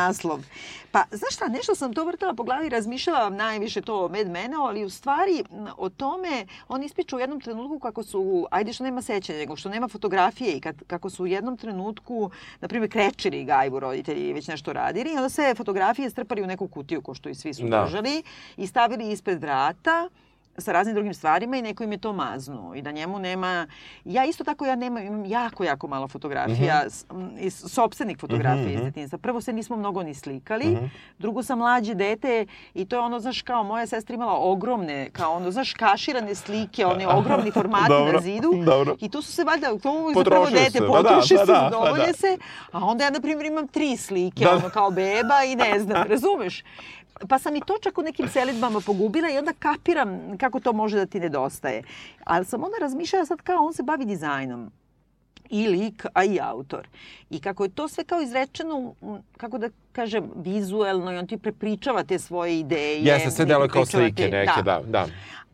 Pa, znaš šta, nešto sam to vrtala po glavi i razmišljala najviše to o Mad Menu, ali u stvari o tome on ispiču u jednom trenutku kako su, ajde što nema sećanja, nego što nema fotografije i kad, kako su u jednom trenutku, na primjer, krečili gajbu roditelji već nešto radili i onda se fotografije strpali u neku kutiju, ko što i svi su Da. držali, i stavili ispred vrata sa raznim drugim stvarima i neko im je to maznuo i da njemu nema... Ja isto tako ja nemam, imam jako, jako malo fotografija, s- m, iz sopstvenih fotografija Mhm, iz mhm. detinjstva. Prvo se nismo mnogo ni slikali, Mhm. drugo sam mlađe dete i to je ono, znaš, kao moja sestra imala ogromne, kao ono, znaš, kaširane slike, one ogromni formati Dobro, na zidu. dobro. I tu su se valjda, to je za prvo dete, se, da, potroši pa se, da, zadovolje da. se, a onda ja, na primjer, imam tri slike, Da. ono, kao beba i ne znam, razumeš? Pa sam i to čak u nekim selitbama pogubila i onda kapiram kako to može da ti nedostaje. Ali sam onda razmišljala sad kao on se bavi dizajnom i lik, a i autor. I kako je to sve kao izrečeno, kako da kažem, vizuelno i on ti prepričava te svoje ideje. Jeste, sve deluje kao slike neke, da, da.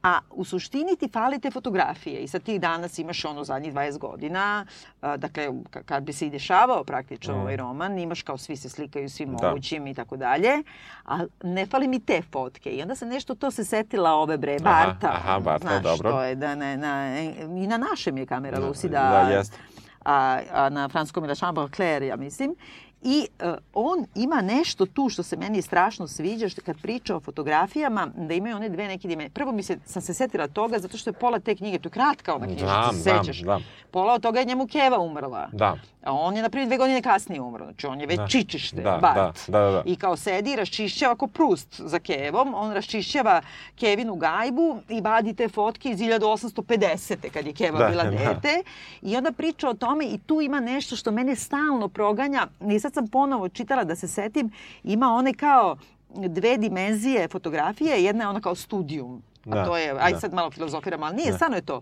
A u suštini ti fale te fotografije i sad ti danas imaš ono zadnjih 20 godina, a, dakle ka- kad bi se i dešavao praktično Mm. ovaj roman, imaš kao svi se slikaju svim Da. mogućim i tako dalje, a ne fali mi te fotke. I onda se nešto to se setila ove bre, Aha, Barta. aha, Barta, znaš, dobro. to je da ne, na, i na našem je kamera Da, Lucida, da, jeste. a, a na franskom je La Chambre Claire, ja mislim. I e, on ima nešto tu što se meni strašno sviđa, što kad priča o fotografijama, da imaju one dve neke dimenzije. Prvo mi se, sam se setila toga zato što je pola te knjige, to je kratka ona knjiga, Znam, što se sećaš. znam. Pola od toga je njemu Keva umrla. Da. A on je, na primjer, dve godine kasnije umro. Znači, on je već Da. čičište, Da, Bart. da, da, da. I kao sedi raščišćava ko prust za Kevom. On raščišćava Kevinu gajbu i vadi te fotke iz 1850. kad je Keva Da, bila da. dete. I onda priča o tome i tu ima nešto što mene stalno proganja. I sad sam ponovo čitala da se setim. Ima one kao dve dimenzije fotografije. Jedna je ona kao studijum. A Da, to je, aj da. sad malo filozofiram, ali nije, Da. stvarno je to.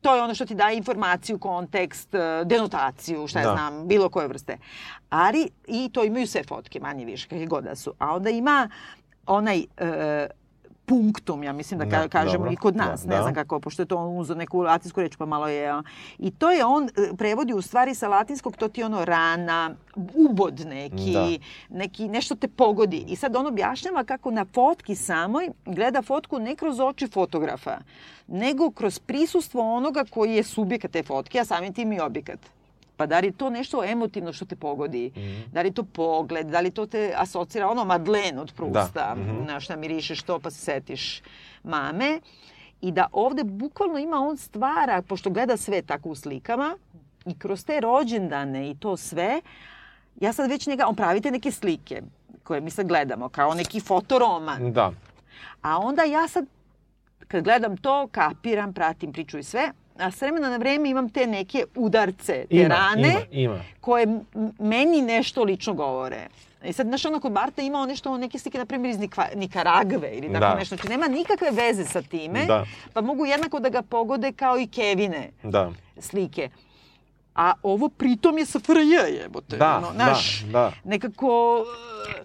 To je ono što ti daje informaciju, kontekst, eh, denotaciju, šta ja Da. znam, bilo koje vrste. Ali, i to imaju sve fotke, manje više, kakve god da su. A onda ima onaj e, punktum, ja mislim da, ka, kažemo dobro. i kod nas, Da, ne da. znam kako, pošto je to on uzeo neku latinsku reč, pa malo je... I to je on e, prevodi u stvari sa latinskog, to ti ono rana, ubod neki, Da. neki, nešto te pogodi. I sad on objašnjava kako na fotki samoj gleda fotku ne kroz oči fotografa, nego kroz prisustvo onoga koji je subjekat te fotke, a samim tim i objekat. Pa da li to nešto emotivno što te pogodi? Mhm. Da li to pogled? Da li to te asocira ono Madlen od Prusta? Da, mhm. Na šta mirišeš to pa se setiš mame. I da ovde bukvalno ima on stvara, pošto gleda sve tako u slikama, i kroz te rođendane i to sve, ja sad već njega, on pravi te neke slike koje mi sad gledamo, kao neki fotoroman. Da. A onda ja sad, kad gledam to, kapiram, pratim priču i sve, a s vremena na vreme imam te neke udarce, te Ima, rane, ima, ima. koje meni nešto lično govore. I sad, znaš, ono kod Marta imao nešto, neke slike, na primjer, iz Nikva, Nikaragve ili tako Da. nešto. Znači, nema nikakve veze sa time, Da. pa mogu jednako da ga pogode kao i Kevine Da. slike. A ovo pritom je sa FRJ, jebote. Da, ono, znaš, da, da. nekako e,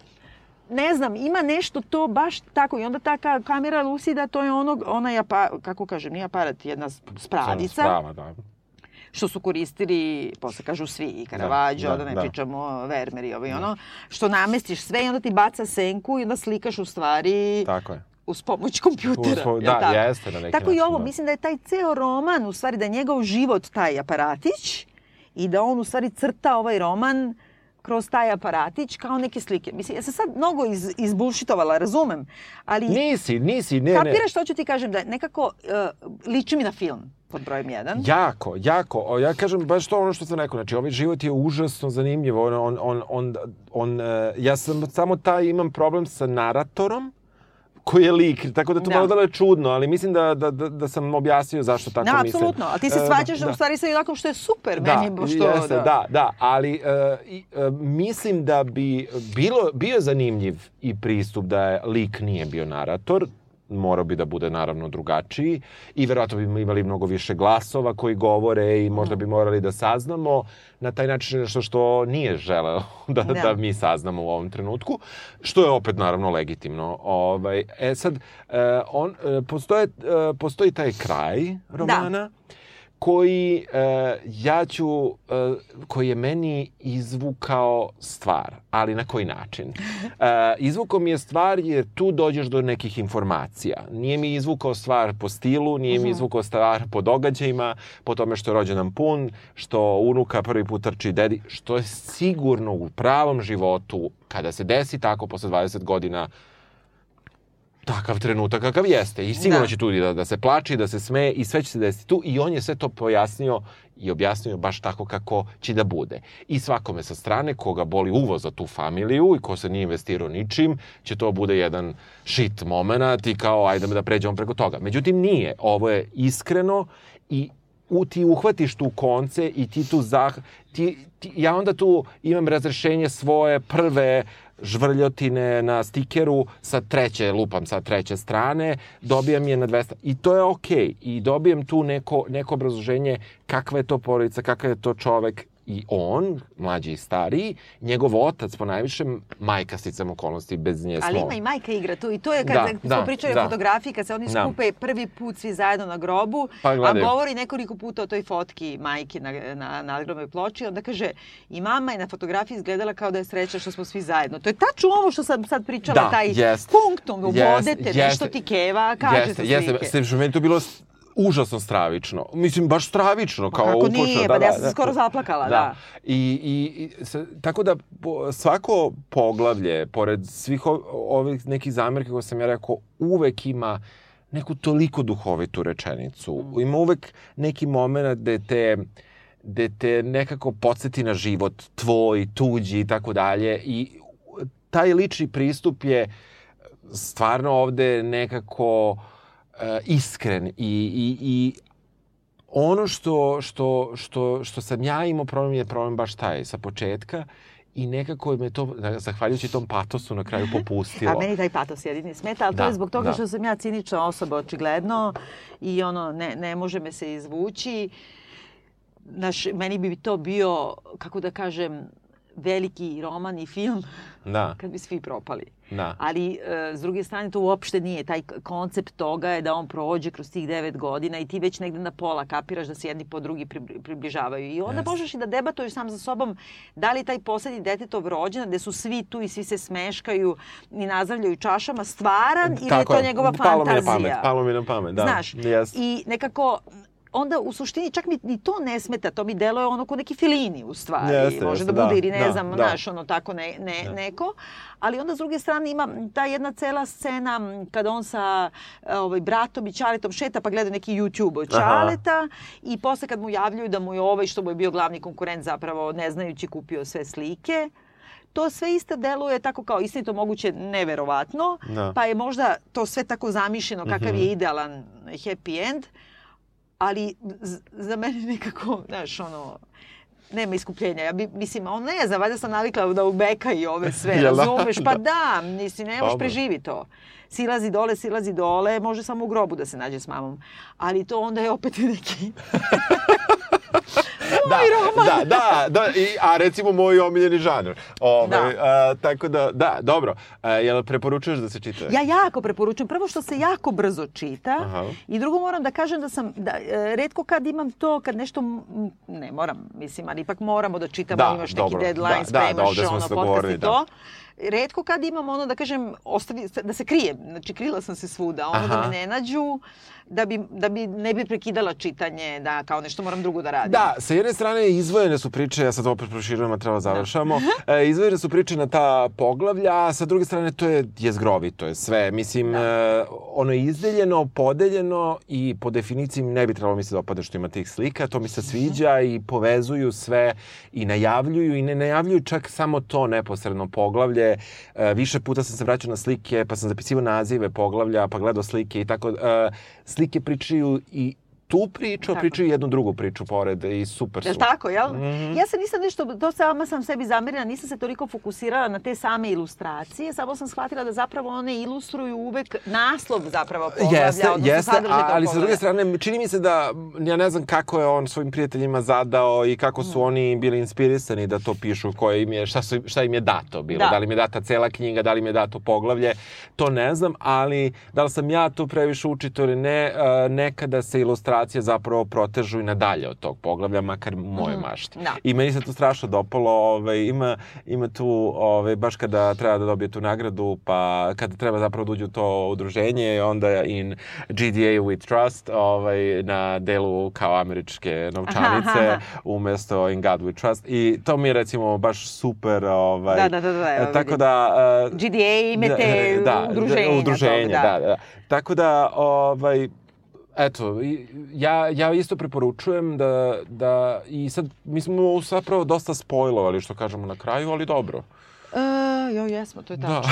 ne znam, ima nešto to baš tako i onda ta ka- kamera lucida, to je ono, onaj, apa, kako kažem, nije aparat, jedna s- spradica, Sprava, da. što su koristili, posle kažu svi, i Caravaggio, da, da, ne da. pričamo Vermeer i ovo i ono, što namestiš sve i onda ti baca senku i onda slikaš u stvari Tako je. uz pomoć kompjutera. Uz- da, tako? jeste na neki Tako i način, ovo, da. mislim da je taj ceo roman, u stvari da je njegov život taj aparatić i da on u stvari crta ovaj roman kroz taj aparatić kao neke slike. Mislim, ja sam sad mnogo iz, izbušitovala, razumem, ali Nisi, nisi, ne, ne. kapiraš što ću ti kažem, da nekako uh, liči mi na film pod brojem jedan. Jako, jako. O, Ja kažem baš to ono što sam rekao. Znači, ovaj život je užasno zanimljiv. On, on, on, on, on, e, ja sam samo taj, imam problem sa naratorom koji je lik, tako da to Da. malo da je čudno, ali mislim da, da, da, da sam objasnio zašto tako Da, mislim. apsolutno. Ali ti se E, svađaš da. u stvari sa Junakom što je super. Da, meni, što, jeste, da. da, ali e, i, e, mislim da bi bilo, bio zanimljiv i pristup da je lik nije bio narator, morao bi da bude naravno drugačiji i verovatno bi imali mnogo više glasova koji govore i možda bi morali da saznamo na taj način nešto što nije želeo da, Da. da. mi saznamo u ovom trenutku, što je opet naravno legitimno. Ovaj, e sad, e, on, e, postoje, e, postoji taj kraj romana koji e, ja ću, e, koji je meni izvukao stvar, ali na koji način? E, izvukao mi je stvar jer tu dođeš do nekih informacija. Nije mi izvukao stvar po stilu, nije mi izvukao stvar po događajima, po tome što je rođendan pun, što unuka prvi put trči dedi, što je sigurno u pravom životu, kada se desi tako posle 20 godina, takav trenutak kakav jeste. I sigurno Da. će tu da, da se plače, i da se smeje i sve će se desiti tu. I on je sve to pojasnio i objasnio baš tako kako će da bude. I svakome sa strane, koga boli uvo za tu familiju i ko se nije investirao ničim, će to bude jedan shit moment i kao ajde da pređemo preko toga. Međutim, nije. Ovo je iskreno i u, ti uhvatiš tu konce i ti tu zah... Ti, ti, ja onda tu imam razrešenje svoje prve žvrljotine na stikeru sa treće, lupam sa treće strane, dobijam je na 200 i to je okej. I dobijem tu neko, neko obrazloženje kakva je to porodica, kakav je to čovek i on, mlađi i stariji, njegov otac po najvišem, majka sticam okolnosti, bez nje smo... Ali ima i majka igra tu i to je kad Da, da, smo da, pričali da. o fotografiji, kad se oni Da. skupe prvi put svi zajedno na grobu, Pa a govori nekoliko puta o toj fotki majke na, na nadgrobnoj ploči, onda kaže i mama je na fotografiji izgledala kao da je sreća što smo svi zajedno. To je tačno ovo što sam sad pričala, Da, taj jest. punktum, ubodete, jeste. nešto ti keva, kaže jeste, sa jeste, slike. s tim što meni to bilo užasno stravično. Mislim, baš stravično. Kao kako upočno, nije? Pa ja sam se skoro zaplakala, da. I, i, i s- tako da svako poglavlje, pored svih ov- ovih nekih zamjerka koje sam ja rekao, uvek ima neku toliko duhovitu rečenicu. Mm. Ima uvek neki moment gde te gde te nekako podsjeti na život tvoj, tuđi i tako dalje i taj lični pristup je stvarno ovde nekako e, iskren i, i, i ono što, što, što, što sam ja imao problem je problem baš taj sa početka i nekako me to, zahvaljujući tom patosu, na kraju popustilo. A meni taj patos jedini smeta, ali to Da, je zbog toga da. što sam ja cinična osoba, očigledno, i ono, ne, ne može me se izvući. Naš, meni bi to bio, kako da kažem, veliki roman i film Da, kad bi svi propali. da. Ali, e, s druge strane, to uopšte nije. Taj koncept toga je da on prođe kroz tih devet godina i ti već negde na pola kapiraš da se jedni po drugi pribli- približavaju. I onda Jeste. možeš i da debatuješ sam za sobom da li taj poslednji detetov rođendan, gde su svi tu i svi se smeškaju i nazdravljaju čašama, stvaran ili je to njegova palo mi na fantazija? pamet, palo mi na pamet, da. Znaš, Jeste. i nekako onda u suštini čak mi ni to ne smeta, to mi deluje ono ko neki filini u stvari. Jeste, Može jeste, da bude da, ili ne da, znam, da. znaš, ono tako ne, ne, Da. neko. Ali onda s druge strane ima ta jedna cela scena kada on sa ovaj, bratom i Čaletom šeta pa gleda neki YouTube od Aha. Čaleta i posle kad mu javljaju da mu je ovaj što mu je bio glavni konkurent zapravo ne znajući kupio sve slike, to sve isto deluje tako kao istinito moguće neverovatno, Da. pa je možda to sve tako zamišljeno kakav Mhm. je idealan happy end, ali za mene nekako, znaš, ono, nema iskupljenja. Ja bi, mislim, on ne znam, valjda sam navikla da ubeka i ove sve, da? razumeš? Pa Da. da, mislim, ne možeš Dobro. preživi to. Silazi dole, silazi dole, može samo u grobu da se nađe s mamom. Ali to onda je opet neki... da, da, da, da, i, a recimo moj omiljeni žanr. Ove, Da. a, tako da, da, dobro. A, jel preporučuješ da se čita? Ja jako preporučujem. Prvo što se jako brzo čita Aha. i drugo moram da kažem da sam, da, e, redko kad imam to, kad nešto, ne moram, mislim, ali ipak moramo da čitamo, Da, imaš dobro, neki deadline, da, da, da, spremaš ovde smo ono, podcast i da. to. Redko kad imam ono da kažem, ostavi, da se krijem, znači krila sam se svuda, ono da Aha. me ne nađu, da bi, da bi ne bi prekidala čitanje, da kao nešto moram drugo da radim. Da, sa jedne strane izvojene su priče, ja sad opet proširujem, a treba završamo, e, izvojene su priče na ta poglavlja, a sa druge strane to je jezgrovi, to je sve. Mislim, e, ono je izdeljeno, podeljeno i po definiciji ne bi trebalo mi se dopada što ima tih slika, to mi se sviđa i povezuju sve i najavljuju i ne najavljuju čak samo to neposredno poglavlje. E, više puta sam se vraćao na slike, pa sam zapisivao nazive poglavlja, pa gledao slike i tako. E, slike pričaju i tu priču, a pričaju jednu drugu priču pored i super Jel su. tako, jel? Mhm. Ja se nisam nešto, to sama sam sebi zamerila, nisam se toliko fokusirala na te same ilustracije, samo sam shvatila da zapravo one ilustruju uvek naslov zapravo poglavlja, Jeste, odnosno jeste, sadržaj a, ali sa druge strane, čini mi se da, ja ne znam kako je on svojim prijateljima zadao i kako Mm. su oni bili inspirisani da to pišu, koje im je, šta, su, šta im je dato bilo, Da. da. li im je data cela knjiga, da li im je dato poglavlje, to ne znam, ali da li sam ja to previše učito ili ne, e, nekada se ilustracije zapravo protežu i nadalje od tog poglavlja, makar u mojoj mašti. da. I meni se to strašno dopalo, ovaj, ima, ima tu, ovaj, baš kada treba da dobije tu nagradu, pa kada treba zapravo da uđe u to udruženje, onda in GDA with Trust, ovaj, na delu kao američke novčanice, Aha, aha. umesto In God we Trust. I to mi je recimo baš super, ovaj, Da, da, da, da, tako da... e, GDA ime te da, udruženja. udruženja, tog, da. da. Tako da, ovaj, eto, ja, ja isto preporučujem da, da i sad, mi smo zapravo dosta spojlovali, što kažemo na kraju, ali dobro. E, jo, jesmo, to je tačno. Da.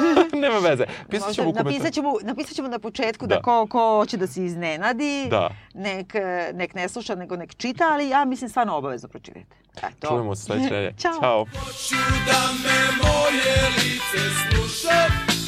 Nema veze. Pisat Možda ćemo komentar. napisat, ćemo, napisat ćemo na početku da, Da. ko, ko hoće da se iznenadi, Da. nek, nek ne sluša, nego nek čita, ali ja mislim stvarno obavezno pročitajte. Eto. Čujemo se sledeće. Ćao. Ćao. Hoću da me moje lice sluša